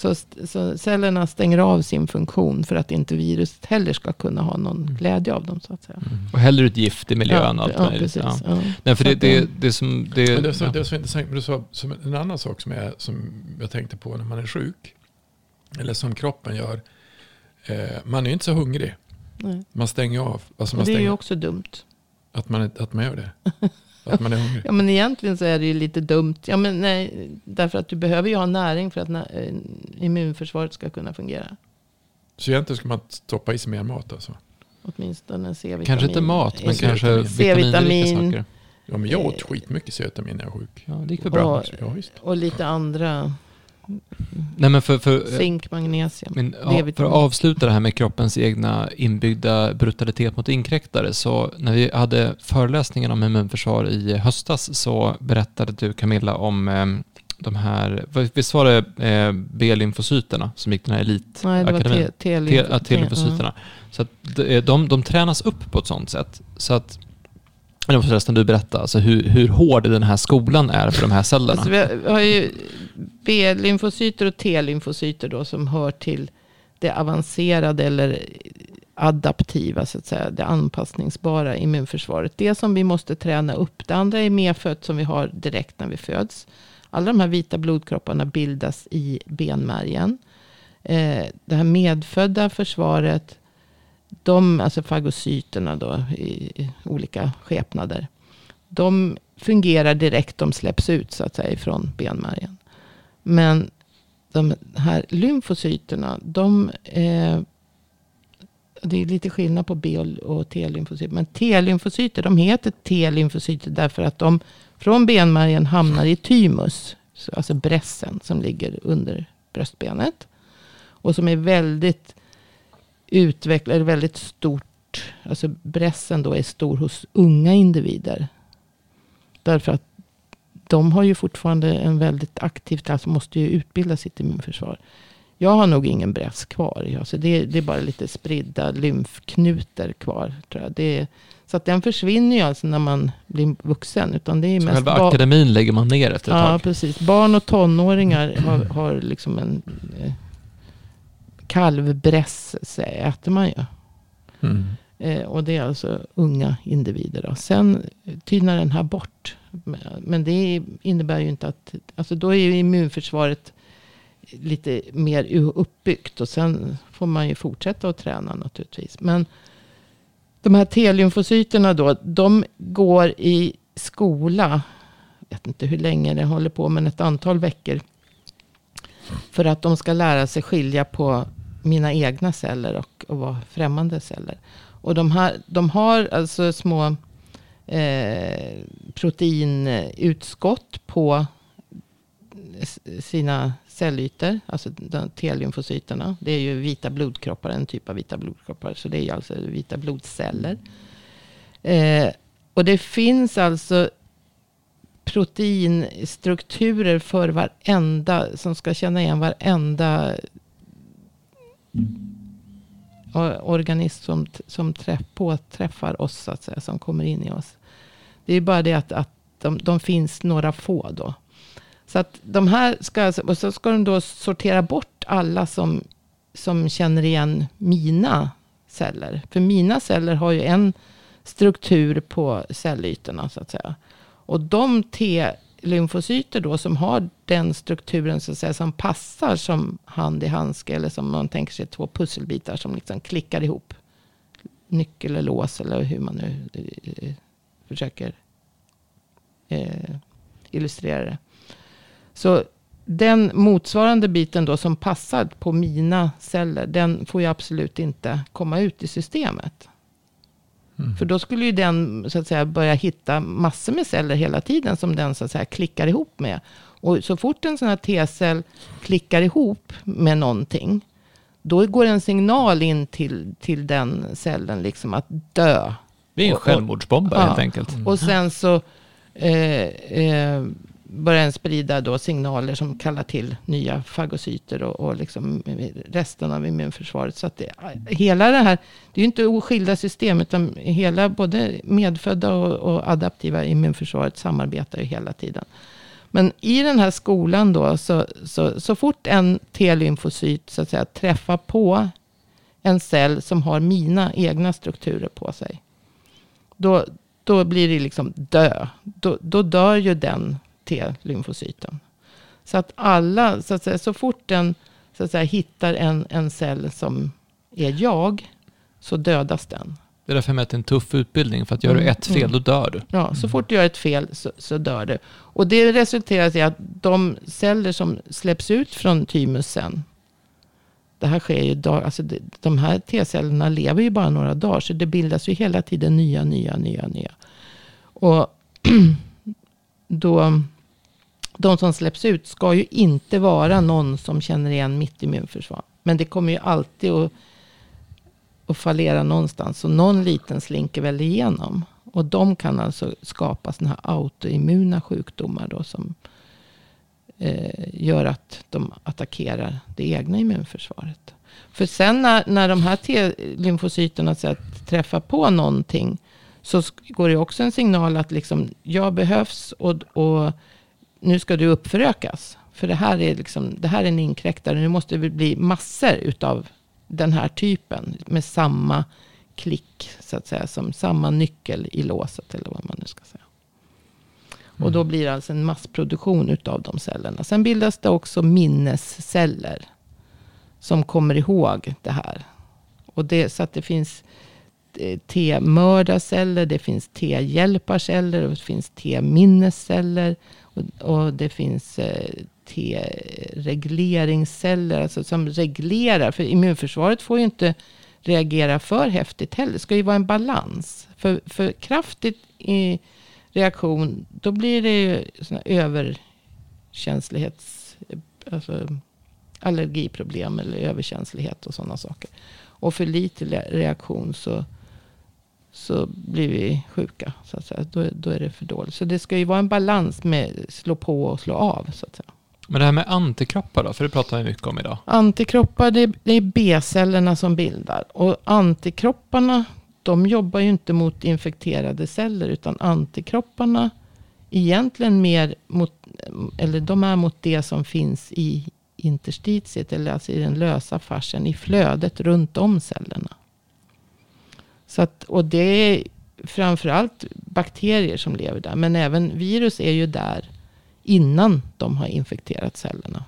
så, så cellerna stänger av sin funktion för att inte viruset heller ska kunna ha någon glädje av dem så att säga. Och häller ut gift i miljön allt ja, möjligt. precis. Ja. Ja. Nej, för Så det, att det, det som... Det, Men det, är så, ja. det är så intressant, men du sa som en annan sak som, är, som jag tänkte på när man är sjuk. Eller som kroppen gör. Eh, man är ju inte så hungrig. Nej. Man stänger av. Alltså man det är ju stänger, också dumt. att, man, att man gör det. Att man är hungrig. Ja men egentligen så är det ju lite dumt. Ja men nej, därför att du behöver ju ha näring för att nä- eh, immunförsvaret ska kunna fungera. Så egentligen ska man stoppa i sig mer mat alltså. Åtminstone C-vitamin. Kanske inte mat, men kanske vitaminrika saker. Ja men jag åt Eh. skitmycket C-vitamin när jag var sjuk. Ja, det gick väl bra. Och, Ja och lite andra. Nej, men för, för, Zink, magnesium. men, ja, för att avsluta det här med kroppens egna inbyggda brutalitet mot inkräktare. Så när vi hade föreläsningen om immunförsvar i höstas så berättade du Camilla om eh, de här, visst var det eh, B-lymfocyterna som gick den här elitakademin? Nej det var T-lymfocyterna. Så att de, de, de tränas upp på ett sånt sätt. Så att, det måste förresten du berätta, alltså hur, hur hård den här skolan är för de här cellerna. Alltså vi har, vi har ju B-lymfocyter och T-lymfocyter då som hör till det avancerade eller adaptiva, så att säga, det anpassningsbara immunförsvaret. Det som vi måste träna upp. Det andra är medfött som vi har direkt när vi föds. Alla de här vita blodkropparna bildas i benmärgen. Eh, det här medfödda försvaret, de, alltså fagocyterna då i, i olika skepnader. De fungerar direkt, de släpps ut så att säga från benmärgen. Men de här lymfocyterna, de eh, det är lite skillnad på B och- T-lymfocyter. Men T-lymfocyter, de heter T-lymfocyter därför att de från benmärgen hamnar i thymus. Alltså brässen som ligger under bröstbenet. Och som är väldigt utvecklad, väldigt stort. Alltså brässen då är stor hos unga individer. Därför att de har ju fortfarande en väldigt aktivt, alltså måste ju utbilda sitt immunförsvar. Jag har nog ingen bräss kvar. Alltså det, det är bara lite spridda lymfknutor kvar. Tror jag. Det Så att den försvinner ju alltså när man blir vuxen. Utan det är Så mest själva akademin lägger man ner efter ett Ja, tag. precis. Barn och tonåringar har, har liksom en eh, kalvbräss så äter man ju. Mm. Eh, och det är alltså unga individer. Då. Sen tynar den här bort. Men det innebär ju inte att... Alltså då är ju immunförsvaret lite mer uppbyggt. Och sen får man ju fortsätta att träna naturligtvis. Men de här T-lymfocyterna då. De går i skola. Jag vet inte hur länge det håller på. Men ett antal veckor. För att de ska lära sig skilja på mina egna celler och, och vara främmande celler. Och de, här, de har alltså små eh, proteinutskott på sina cellytor. Alltså T-lymfocyterna. Det är ju vita blodkroppar, en typ av vita blodkroppar. Så det är ju alltså vita blodceller. Eh, och det finns alltså proteinstrukturer för varenda, som ska känna igen varenda organism som, som träff, påträffar oss, så att säga, som kommer in i oss. Det är bara det att, att de, de finns några få då. Så att de här ska, alltså, och så ska de då sortera bort alla som, som känner igen mina celler. För mina celler har ju en struktur på cellytorna så att säga. Och de T-lymfocyter då som har den strukturen så att säga som passar som hand i handske. Eller som man tänker sig två pusselbitar som liksom klickar ihop. Nyckel eller lås eller hur man nu försöker eh, illustrera det. Så den motsvarande biten då som passar på mina celler. Den får ju absolut inte komma ut i systemet. Mm. För då skulle ju den så att säga börja hitta massor med celler hela tiden som den så att säga klickar ihop med. Och så fort en sån här T-cell klickar ihop med någonting. Då går en signal in till, till den cellen liksom att dö. Det är en Och- självmordsbombare Ja. helt enkelt. Och sen så eh, eh, börjar den sprida då signaler som kallar till nya fagocyter och, och liksom resten av immunförsvaret. Så att det, hela det här, det är ju inte oskilda system utan hela både medfödda och, och adaptiva immunförsvaret samarbetar ju hela tiden. Men i den här skolan då, så, så, så fort en T-lymfocyt så att säga träffar på en cell som har mina egna strukturer på sig. Då, då blir det liksom dö. Då, då dör ju den T-lymfocyten. Så att alla, så, att säga, så fort den så att säga, hittar en, en cell som är jag, så dödas den. Det är därför jag mäter en tuff utbildning. För att gör du Mm, ett fel, mm. då dör du. Ja, så fort du gör ett fel så, så dör du. Och det resulterar i att de celler som släpps ut från thymusen. Det här sker ju dag, alltså det, de här T-cellerna lever ju bara några dagar. Så det bildas ju hela tiden nya, nya, nya, nya. Och då, de som släpps ut ska ju inte vara någon som känner igen mitt immunförsvar. Men det kommer ju alltid att, att fallera någonstans. Så någon liten slinker väl igenom. Och de kan alltså skapa sådana här autoimmuna sjukdomar då som eh, Eh, gör att de attackerar det egna immunförsvaret. För sen när, när de här T-lymfocyterna träffar på någonting så går det också en signal att liksom, jag behövs och, och nu ska du uppförökas. För det här är, liksom, det här är en inkräktare. Nu måste det bli massor utav den här typen med samma klick, så att säga, som samma nyckel i låset eller vad man nu ska säga. Och då blir det alltså en massproduktion utav de cellerna. Sen bildas det också minnesceller som kommer ihåg det här. Och det, så att det finns eh, T-mördarceller, det finns T-hjälparceller, och det finns T-minnesceller. Och, och det finns eh, T-regleringsceller, alltså som reglerar. För immunförsvaret får ju inte reagera för häftigt heller. Det ska ju vara en balans. För, för kraftigt i reaktion, då blir det ju såna överkänslighets... Alltså allergiproblem eller överkänslighet och sådana saker. Och för lite reaktion så, så blir vi sjuka. Så att säga. Då, då är det för dåligt. Så det ska ju vara en balans med slå på och slå av. Så att säga. Men det här med antikroppar då? För det pratar vi mycket om idag. Antikroppar, det, det är B-cellerna som bildar. Och antikropparna de jobbar ju inte mot infekterade celler. Utan antikropparna egentligen mer mot, eller de är mot det som finns i interstitiet. Eller alltså i den lösa fascian, i flödet runt om cellerna. Så att, och det är framförallt bakterier som lever där. Men även virus är ju där innan de har infekterat cellerna.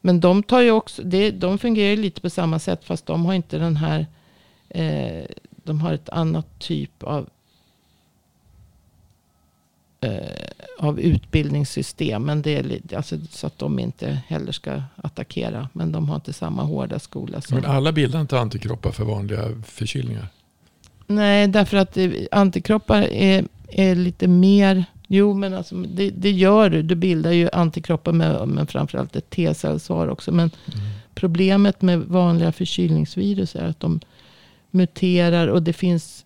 Men de, tar ju också, det, de fungerar ju lite på samma sätt. Fast de har inte den här. Eh, de har ett annat typ av. Eh, av utbildningssystem. Men det är alltså, så att de inte heller ska attackera. Men de har inte samma hårda skola. Som, Men alla bildar inte antikroppar för vanliga förkylningar. Nej, därför att eh, antikroppar är, är lite mer. Jo, men alltså, det, det gör du. Du bildar ju antikroppar med, med framförallt ett T-cellsvar också. Men problemet med vanliga förkylningsvirus är att de muterar. Och det finns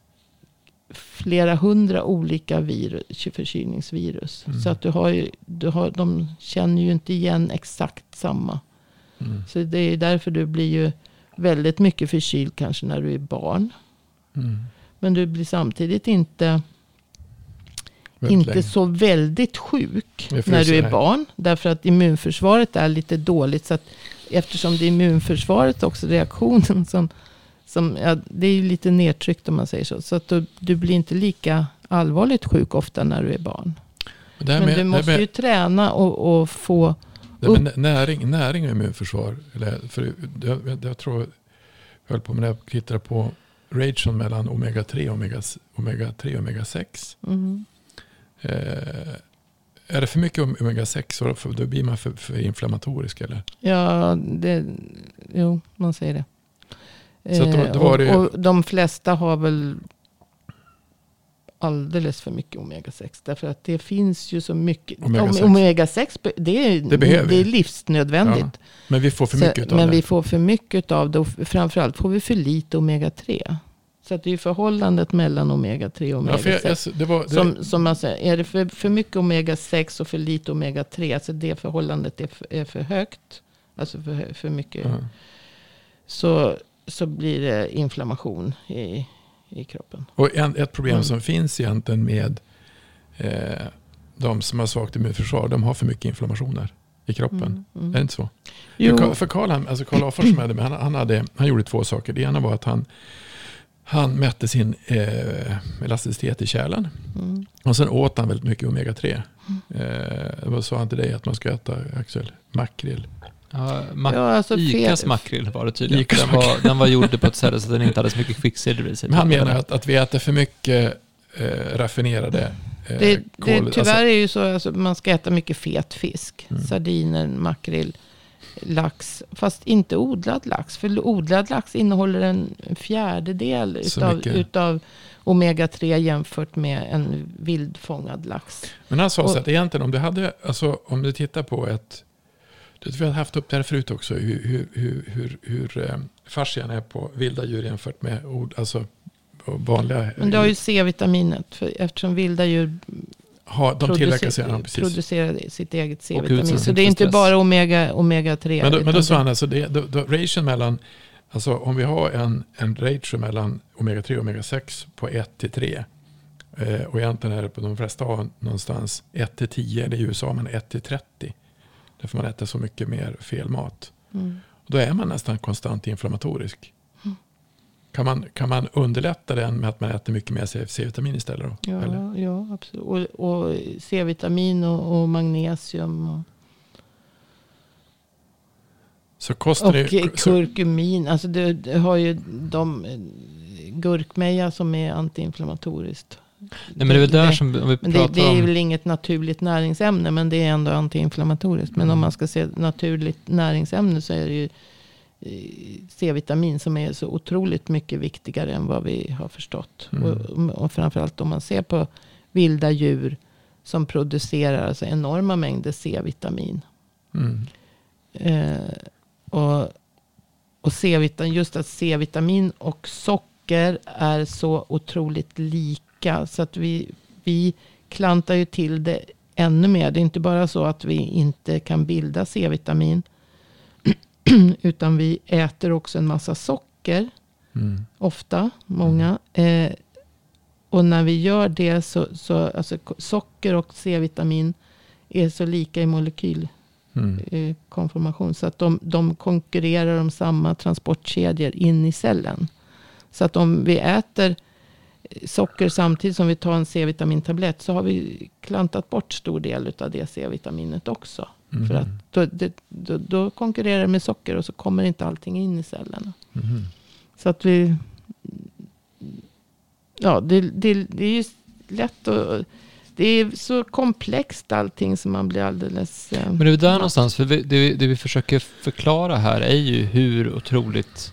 flera hundra olika virus, förkylningsvirus. Mm. Så att du har ju, du har, de känner ju inte igen exakt samma. Mm. Så det är därför du blir ju väldigt mycket förkyld kanske när du är barn. Mm. Men du blir samtidigt inte, Väldigt inte länge. så väldigt sjuk när du är barn. Därför att immunförsvaret är lite dåligt. Så att eftersom det är immunförsvaret också, reaktionen som, som ja, det är ju lite nedtryckt om man säger så. Så att du, du blir inte lika allvarligt sjuk ofta när du är barn. Det Men med, du det måste här ju med, träna och, och få, det här med näring, näring och immunförsvar. Eller, för jag, jag, jag tror jag höll på med när jag tittade på ration mellan omega-3 och omega, omega-3 och omega-6. mm, Eh, är det för mycket om- omega-6 så för- då blir man för, för inflammatorisk eller? ja, det, jo, man säger det. Så då- Eh, då var det- och, och de flesta har väl alldeles för mycket omega-6. Därför att det finns ju så mycket. Omega-6. Om- Omega-6 be- det är, Det det är livsnödvändigt. Men vi får för mycket Så, utav men det. vi får för mycket av det. Och framförallt får vi för lite omega-3. Så att det är förhållandet mellan omega-3 och ja, för jag, omega-6. jag, det var, det, Som, som man säger, är det för, för mycket omega-6 och för lite omega-3, alltså det förhållandet är för, är för högt, alltså för, för mycket, ja. så, så blir det inflammation i, i kroppen. Och en, ett problem Mm. som finns egentligen med eh, de som har svagt immunförsvar, de har för mycket inflammationer i kroppen. Mm, mm. Är det inte så? Jo, För, Karl- alltså Karl Afors som hade han, han, hade, han gjorde två saker. Det ena var att han, han mätte sin eh, elasticitet i kärlen. mm, Och sen åt han väldigt mycket omega-3. Eh, vad sa han till dig att man ska äta, Axel? Makrill. Ja, ma- ja, alltså Icas makrill var det tydligen. Den var, den var gjord på ett sätt så att den inte hade så mycket kvicksilver i sig. Men han menar att, att vi äter för mycket eh, raffinerade eh, Det, det, kol- tyvärr alltså- är ju så att alltså, man ska äta mycket fet fisk. Mm. Sardiner, makrill, lax. Fast inte odlad lax. För odlad lax innehåller en fjärdedel utav, mycket. utav omega-3 jämfört med en vildfångad lax. Men han sa så att egentligen om du hade, alltså om du tittar på ett, vi har haft upp det här förut också, hur, hur, hur, hur, eh, fascian är på vilda djur jämfört med ord, alltså vanliga. Men det har ju C-vitaminet. För eftersom vilda djur ha, de tillverkar producer- sig, ja, precis. producerar sitt eget C-vitamin. Så det är inte stress. bara omega, omega-3. Men då, men då sa det- han alltså, det, då, då, ration mellan, alltså om vi har en, en ratio mellan omega-3 och omega-6 på 1 till 3. Eh, och egentligen är det på de flesta har någonstans 1 till 10, eller i USA man 1 till 30. Därför man äter så mycket mer fel mat. Mm. Då är man nästan konstant inflammatorisk. Kan man, kan man underlätta den med att man äter mycket mer C-vitamin istället? Då? Eller? Ja, ja, absolut. Och, och C-vitamin och, och magnesium. Och, Så kosten och är, så, kurkumin. Alltså du, du har ju de eh, gurkmeja som är antiinflammatoriskt. Nej, men det är väl där som, om vi Men det, pratar det är om... väl inget naturligt näringsämne. Men det är ändå antiinflammatoriskt. Men Mm. om man ska se naturligt näringsämne så är det ju eh, C-vitamin som är så otroligt mycket viktigare än vad vi har förstått. Mm. Och, och framförallt om man ser på vilda djur som producerar alltså enorma mängder C-vitamin. mm, Eh, och och C-vitamin, just att C-vitamin och socker är så otroligt lika. Så att vi, vi klantar ju till det ännu mer. Det är inte bara så att vi inte kan bilda C-vitamin. utan vi äter också en massa socker. Mm. ofta, många. Eh, och när vi gör det så, så alltså socker och C-vitamin är så lika i molekylkonformation. Mm. Eh, så att de, de konkurrerar om samma transportkedjor in i cellen. Så att om vi äter socker samtidigt som vi tar en C-vitamintablett så har vi klantat bort stor del av det C-vitaminet också. Mm. För att då, det, då, då konkurrerar det med socker och så kommer inte allting in i cellerna. Mhm. Så att vi... Ja, det, det, det är ju lätt att... Det är så komplext allting som man blir alldeles... eh, Men det är där någonstans, för vi, det, vi- det vi försöker förklara här är ju hur otroligt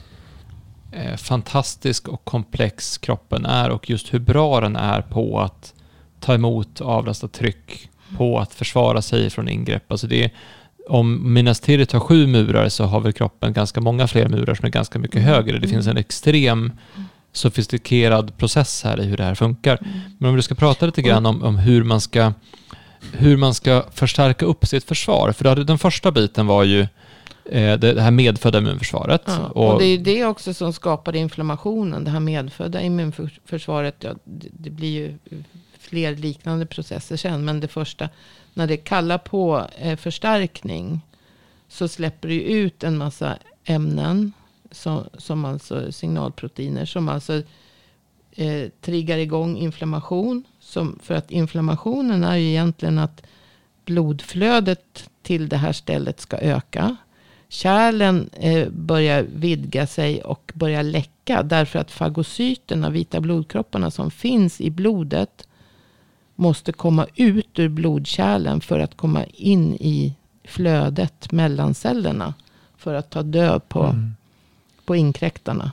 fantastisk och komplex kroppen är och just hur bra den är på att ta emot avlastat tryck, på att försvara sig från ingrepp. Alltså det är, om Minas Tirith har sju murar så har väl kroppen ganska många fler murar som är ganska mycket Mm. högre. Det finns en extrem sofistikerad process här i hur det här funkar. Mm. Men om du ska prata lite grann om, om hur, man ska, hur man ska förstärka upp sitt försvar. För den första biten var ju eh, det det här medfödda immunförsvaret. Ja, och, och det är det också som skapar inflammationen. Det här medfödda immunförsvaret. Ja, det, blir ju fler liknande processer sen. Men det första, när det kallar på eh, förstärkning. Så släpper det ut en massa ämnen. Som, som alltså signalproteiner. Som alltså eh, triggar igång inflammation. Som, för att inflammationen är ju egentligen att blodflödet till det här stället ska öka. Kärlen eh, börjar vidga sig och börjar läcka. Därför att fagocyterna, vita blodkropparna som finns i blodet. Måste komma ut ur blodkärlen för att komma in i flödet mellan cellerna. För att ta död på, Mm. på inkräktarna.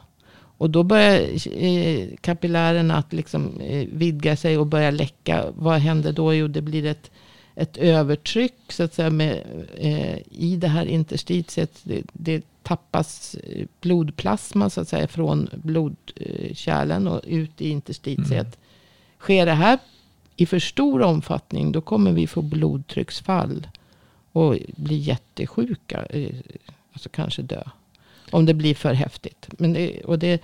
Och då börjar eh, kapillärerna att liksom, eh, vidga sig och börja läcka. Vad händer då? Jo, det blir ett, ett övertryck så att säga, med, eh, i det här interstitiet. Det, det tappas eh, blodplasma så att säga, från blodkärlen och ut i interstitiet. Sker det här i för stor omfattning då kommer vi få blodtrycksfall och bli jättesjuka. eh, Alltså kanske dö. Om det blir för häftigt. Men, det, och det,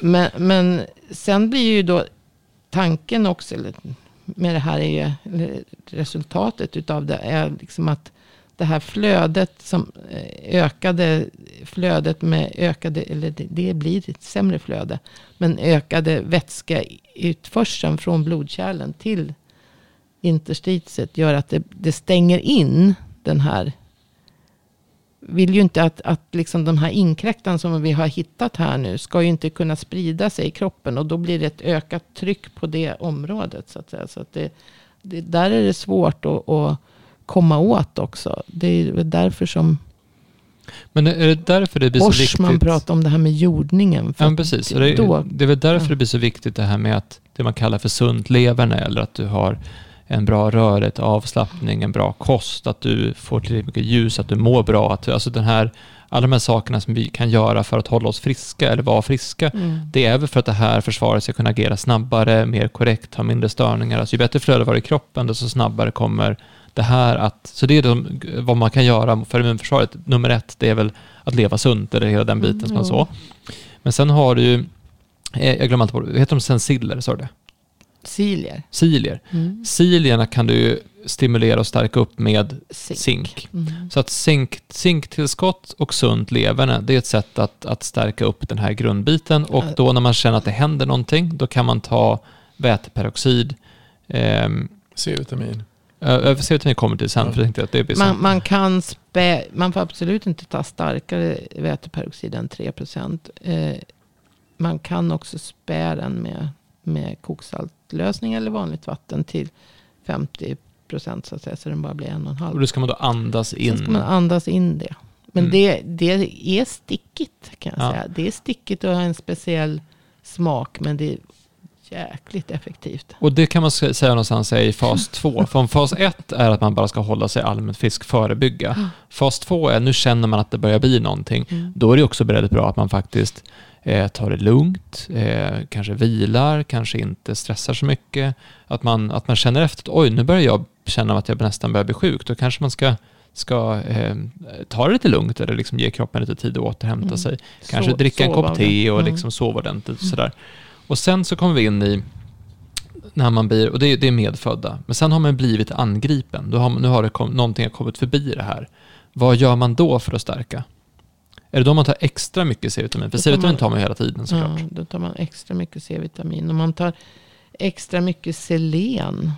men, men sen blir ju då tanken också, eller med det här är ju, resultatet utav det är liksom att det här flödet som eh, ökade, flödet med ökade, eller det, det blir ett sämre flöde, men ökade vätskeutförseln från blodkärlen till interstitiet gör att det, det stänger in den här vill ju inte att, att liksom de här inkräktarna som vi har hittat här nu ska ju inte kunna sprida sig i kroppen. Och då blir det ett ökat tryck på det området. Så att säga. Så att det, det, där är det svårt att, att komma åt också. Det är därför som Men är det därför det blir så viktigt? Borsman pratar om det här med jordningen. För Ja, precis. Det, då- det är väl därför ja. det blir så viktigt det här med att det man kallar för sunt leverne eller att du har en bra rörlighet, avslappning, en bra kost, att du får tillräckligt mycket ljus, att du mår bra. Att, alltså den här, alla de här sakerna som vi kan göra för att hålla oss friska eller vara friska, Mm. det är väl för att det här försvaret ska kunna agera snabbare, mer korrekt, ha mindre störningar. Alltså ju bättre flöde var i kroppen, desto snabbare kommer det här att... Så det är de, vad man kan göra för immunförsvaret. Nummer ett, det är väl att leva sunt, eller hela den biten Mm, som man ja. så. Men sen har du ju, eh, jag glömmer alltid bort, heter de sensiller, sa du det? Cilier. Cilier. Mm. Cilierna kan du stimulera och stärka upp med Zink. zink. Mm. Så att zink, zinktillskott och sunt leverne, det är ett sätt att, att stärka upp den här grundbiten. Och då när man känner att det händer någonting, då kan man ta väteperoxid. Ehm, C-vitamin. Ö- C-vitamin kommer till sen, Ja. för jag tänkte att det blir Man, man kan spä, man får absolut inte ta starkare väteperoxid än 3%. Eh, man kan också spä den med, med koksaltlösning eller vanligt vatten till 50% så att säga. Så den bara blir en och en Och halv. då ska man då andas in. Sen ska man andas in det. Men Mm. det, det är stickigt kan jag Ja. säga. Det är stickigt och har en speciell smak. Men det jäkligt effektivt. Och det kan man sä- säga någonstans är i fas 2. Från fas 1 är att man bara ska hålla sig allmänt frisk, förebygga. Fas 2 är nu känner man att det börjar bli någonting. Mm. Då är det också väldigt bra att man faktiskt eh, tar det lugnt, eh, kanske vilar, kanske inte stressar så mycket. Att man, att man känner efter att oj, nu börjar jag känna att jag nästan börjar bli sjuk. Då kanske man ska ska eh, ta det lite lugnt eller liksom ge kroppen lite tid att återhämta Mm. sig. Kanske Så- dricka en kopp te och Mm. liksom sova ordentligt. Och, sådär. Och sen så kommer vi in i när man blir, och det, är- det är medfödda, men sen har man blivit angripen. Då har, nu har det kom, någonting har kommit förbi det här. Vad gör man då för att stärka? Är det då man tar extra mycket C-vitamin? För C-vitamin tar man ju hela tiden såklart. Ja, då tar man extra mycket C-vitamin. Och man tar extra mycket selen.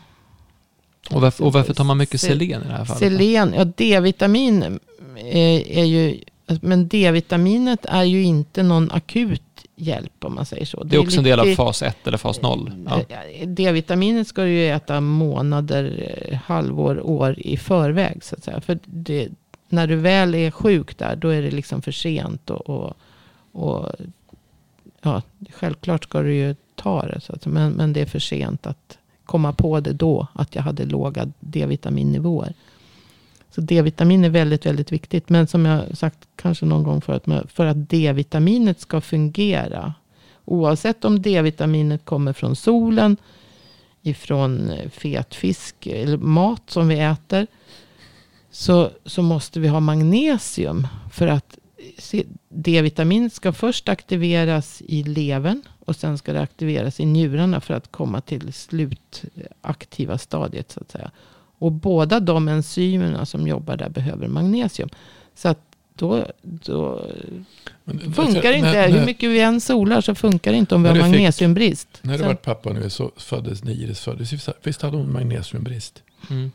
Och, varför, och varför tar man mycket Se- selen i det här fallet? Selen, ja D-vitamin är, är ju... Men D-vitaminet är ju inte någon akut hjälp om man säger så. Det är också en del av fas 1 eller fas 0. Ja. Eh, D-vitaminet ska du ju äta månader, eh, halvår, år i förväg. Så att säga. För det, när du väl är sjuk där, då är det liksom för sent. Och, och, och ja, självklart ska du ju ta det. Så att, men, men det är för sent att komma på det då. Att jag hade låga D-vitaminnivåer. Så D-vitamin är väldigt, väldigt viktigt. Men som jag sagt kanske någon gång förut. För att D-vitaminet ska fungera. Oavsett om D-vitaminet kommer från solen. Ifrån fetfisk fet fisk eller mat som vi äter. Så, så måste vi ha magnesium. För att D-vitamin ska först aktiveras i levern. Och sen ska det aktiveras i njurarna för att komma till slutaktiva eh, stadiet. Så att säga. Och båda de enzymerna som jobbar där behöver magnesium. Så att då, då Men- funkar inte när, Hur mycket vi än solar så funkar det inte om vi har du fick- magnesiumbrist. när du var pappa nu så föddes Iris föddes. Visst- hade hon magnesiumbrist? Mm.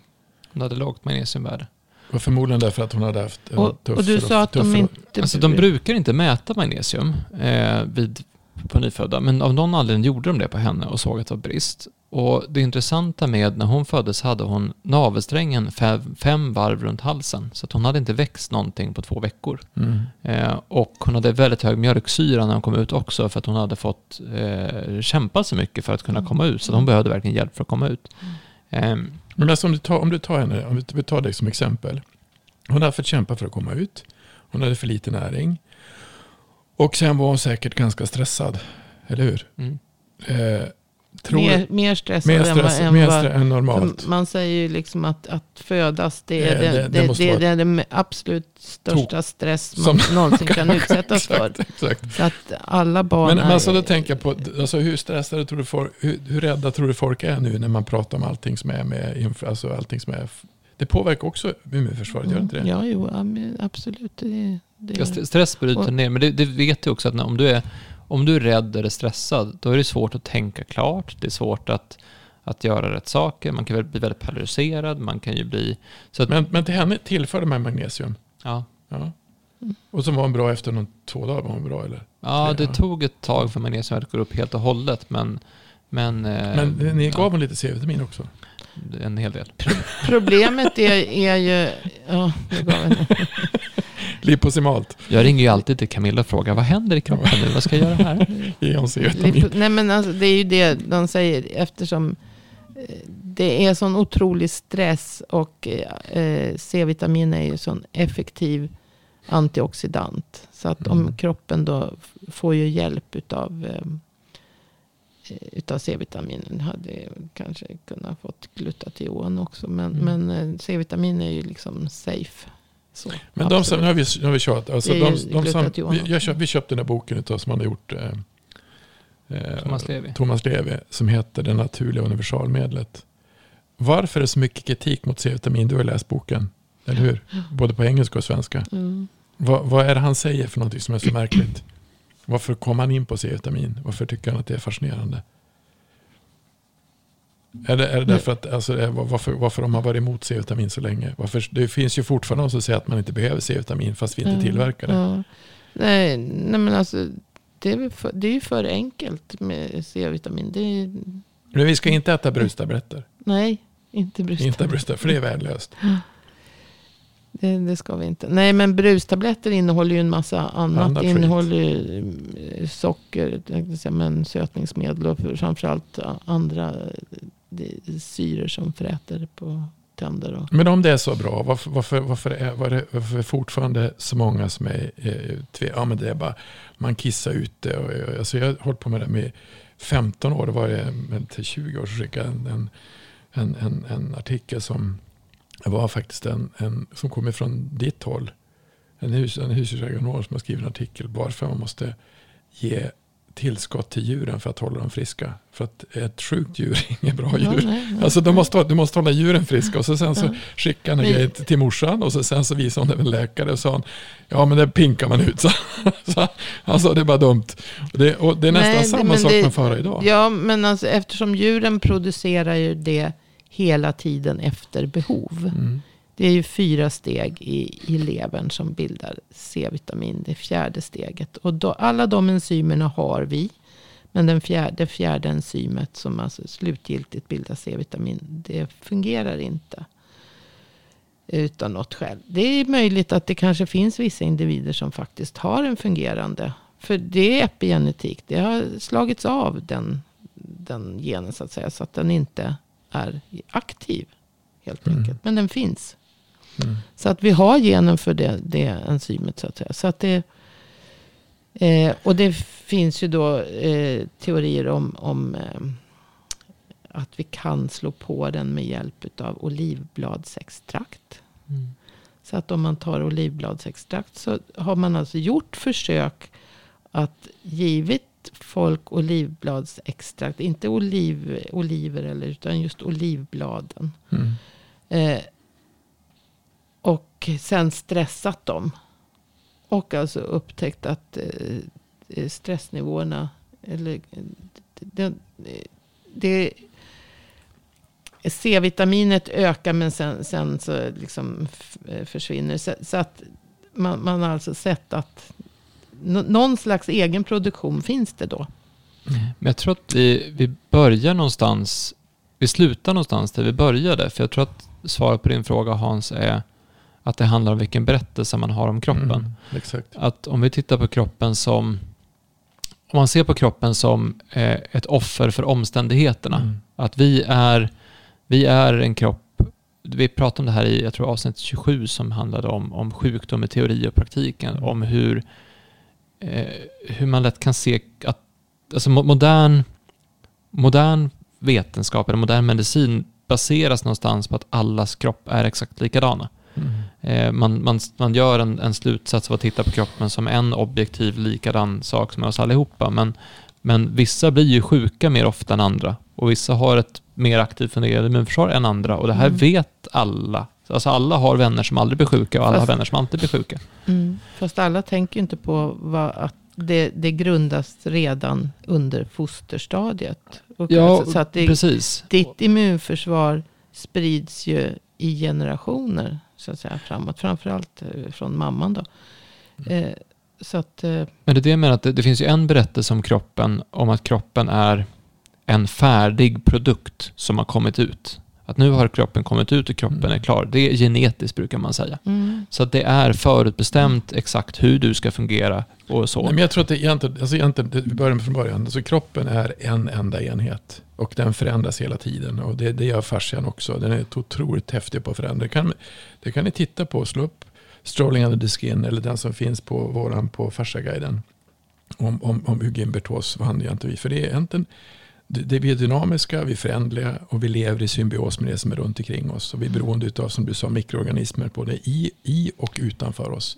Hon hade lågt magnesiumvärde. Och förmodligen därför att hon hade haft en och, tuff och du sa att de inte... Alltså de brukar inte mäta magnesium eh, vid, på nyfödda, men av någon anledning gjorde de det på henne och såg att det var brist. Och det intressanta med när hon föddes hade hon navelsträngen fem, fem varv runt halsen, så att hon hade inte växt någonting på två veckor. Mm. Eh, och hon hade väldigt hög mjölksyra när hon kom ut också, för att hon hade fått eh, kämpa så mycket för att kunna Mm. komma ut, så hon behövde verkligen hjälp för att komma ut. Eh, Men alltså om du tar, om du tar henne, om vi- vi tar dig som exempel. Hon hade fått kämpa för att komma ut. Hon hade för lite näring. Och sen var hon säkert ganska stressad. Eller hur? mm. Tror mer, mer stressad mer stress, än mer stress än normalt. Man säger ju liksom att, att födas det är, Det- det, det- det, det är den absolut största stress man Som- någonsin kan utsättas för. exakt, exakt. Så att alla barn Men, men är... alltså då tänker jag på, alltså hur stressade tror du folk, hur, hur rädda tror du folk är nu när man pratar om allting som är med, alltså allting som är, det påverkar också immunförsvaret, gör det inte det? Ja, jo, ja, men absolut. Det, det, stress bryter Och- ner, men det, det vet du också att när, om, du är, om du är rädd eller stressad, då är det svårt att tänka klart. Det är svårt att, att göra rätt saker. Man kan väl bli väldigt polariserad. Man kan ju bli... Så att, Men, men till henne tillförde man magnesium. ja, Ja. Och som var hon bra efter någon, två dagar var hon bra eller? ja, det Ja. tog ett tag för magnesiumvärdet går upp helt och hållet, men, men, eh, Men ni ja, gav hon lite C-vitamin också? en hel del. Problemet är, är ju... Ja, en, Liposimalt. Jag ringer ju alltid till Camilla och frågar, vad händer i kroppen nu? Vad ska jag göra här? Ge hon C-vitamin. Nej men alltså, det är ju det de säger eftersom eh, det är sån otrolig stress och eh, C-vitamin är ju sån effektiv antioxidant. Så att om Mm. kroppen då får ju hjälp utav, eh, eh, utav C-vitaminen hade kanske kunnat fått glutation också. Men, Mm. men eh, C-vitamin är ju liksom safe. Så, Men de som, absolut. nu har vi, nu har vi kört, alltså Det är de, de som, vi, köpt, vi köpte den här boken utav, som han har gjort eh, eh, Thomas Levi. Thomas Levi, som heter Det naturliga universalmedlet. Varför är det så mycket kritik mot C-vitamin? Du har läst boken, eller hur? Både på engelska och svenska. Mm. Vad, vad är det han säger för någonting som är så märkligt? Varför kom han in på C-vitamin? Varför tycker han att det är fascinerande? Är det, är det därför att, alltså, är- varför, varför de har varit emot C-vitamin så länge? Varför, det finns ju fortfarande de som säger att man inte behöver C-vitamin fast vi inte Ja, tillverkar det. Ja. Nej, nej, men alltså det är, för, det är ju för enkelt med C-vitamin. Det är, Men vi ska inte äta brustabletter. nej, inte brustabletter. Inte brustabletter, för det är värdelöst. Det, det ska vi inte. Nej, men brustabletter innehåller ju en massa annat. Det innehåller ju eh, socker, men sötningsmedel och för- framförallt andra eh, syror som fräter på tänder. Och, Men om det är så bra, varför, varför, varför, är, varför är fortfarande så många som är eh, tve, ja men det är bara, man kissar ut det. Och, och, alltså jag har hållit på med det med 15 år, det var det till 20 år så skickade jag en, en, en, en, en artikel som var faktiskt en, en som kom ifrån ditt håll. En, hus, en husdjursägare som har skrivit en artikel varför man måste ge tillskott till djuren för att hålla dem friska. För att ett sjukt djur är inget bra djur. Ja, nej, nej. Alltså du måste, du måste hålla djuren friska och så sen så Ja. skickade han en Men- grej till morsan och så sen så visade hon det en läkare och sa han, ja men det pinkar man ut. Så, så, alltså det är bara dumt. Och det, och det är nästan Nej, samma sak det- man får höra idag. Ja, men alltså, eftersom djuren producerar ju det hela tiden efter behov. Mm. Det är ju fyra steg i, i levern som bildar C-vitamin. Det fjärde steget. Och då, alla de enzymerna har vi. Men den fjärde, det fjärde enzymet som alltså slutgiltigt bildar C-vitamin. Det fungerar inte. Utan något skäl. Det är möjligt att det kanske finns vissa individer som faktiskt har en fungerande. För det är epigenetik. Det har slagits av den, den genen så att säga. Så att den inte är aktiv. Helt Mm. enkelt. Men den finns. Mm. Så att vi har genen för det, det enzymet så att säga. Så att det, eh, och det finns ju då eh, teorier om, om eh, att vi kan slå på den med hjälp av olivbladsextrakt. Mm. Så att om man tar olivbladsextrakt så har man alltså gjort försök att givit folk olivbladsextrakt, inte oliv, oliver eller utan just olivbladen. Mm. Eh, och sen stressat dem. Och alltså upptäckt att eh, stressnivåerna, eller det, det, C-vitaminet ökar men sen, sen så liksom eh, försvinner. Så, så att man, man har alltså sett att någon slags egen produktion finns det då. Men jag tror att vi, vi börjar någonstans, vi slutar någonstans där vi började. För jag tror att svaret på din fråga Hans är att det handlar om vilken berättelse man har om kroppen. Mm. Att om vi tittar på kroppen som, om man ser på kroppen som eh, ett offer för omständigheterna. Mm. Att vi är, vi är en kropp, vi pratade om det här i, jag tror avsnitt 27 som handlade om, om sjukdom i teori och praktiken. Mm. Om hur, eh, hur man lätt kan se att, alltså mo- modern, modern vetenskap eller modern medicin baseras någonstans på att allas kropp är exakt likadana. Mm. Eh, man, man, man gör en, en slutsats av att titta på kroppen som en objektiv likadan sak som är oss allihopa. Men, men vissa blir ju sjuka mer ofta än andra. Och vissa har ett mer aktivt fungerande immunförsvar än andra. Och det här Mm. vet alla. Alltså alla har vänner som aldrig blir sjuka och alla Fast- har vänner som alltid blir sjuka. Fast alla tänker ju inte på vad, att det, det grundas redan under fosterstadiet. Och alltså, så att det, precis. ditt immunförsvar sprids ju i generationer så att säga framåt. Framförallt eh, från mamman då. Eh, så att, eh, Men det är det jag menar, att det, det finns ju en berättelse om kroppen, om att kroppen är en färdig produkt som har kommit ut. Att nu har kroppen kommit ut och kroppen Mm. är klar. Det är genetiskt brukar man säga. mm, Så att det är förutbestämt exakt hur du ska fungera och så. Nej, men jag tror att det egentligen, alltså egentligen, det- vi börjar från början. Alltså kroppen är en enda enhet. Och den förändras hela tiden. Och det, det gör fascian också. Den är otroligt häftig på att förändra. Det kan, det kan ni titta på. Slå upp Strolling under the skin. Eller den som finns på våran på Fasciaguiden. Om, om, om hur Gimbertos, vad han egentligen vi. För det är egentligen, det, vi är dynamiska, vi är förändliga och vi lever i symbios med det som är runt omkring oss. Och vi är beroende av, som du sa, mikroorganismer både i, i och utanför oss.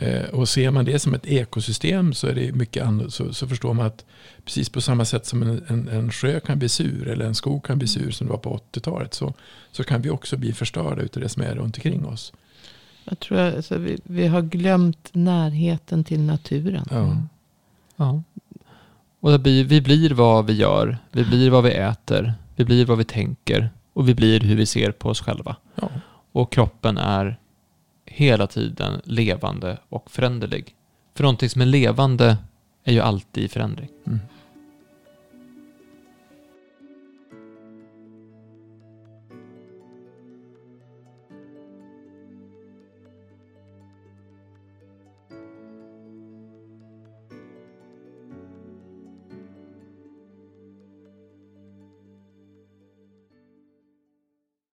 Eh, och ser man det som ett ekosystem så är det mycket annat. Så, så förstår man att precis på samma sätt som en, en, en sjö kan bli sur eller en skog kan bli sur som det var på 80-talet så, så kan vi också bli förstörda utav det som är runt omkring oss. jag tror alltså, vi, vi har glömt närheten till naturen. Ja. Mm. Ja. Och blir, vi blir vad vi gör, vi blir vad vi äter, vi blir vad vi tänker och vi blir hur vi ser på oss själva. Ja. Och kroppen är hela tiden levande och föränderlig. För någonting som är levande är ju alltid i förändring. Mm.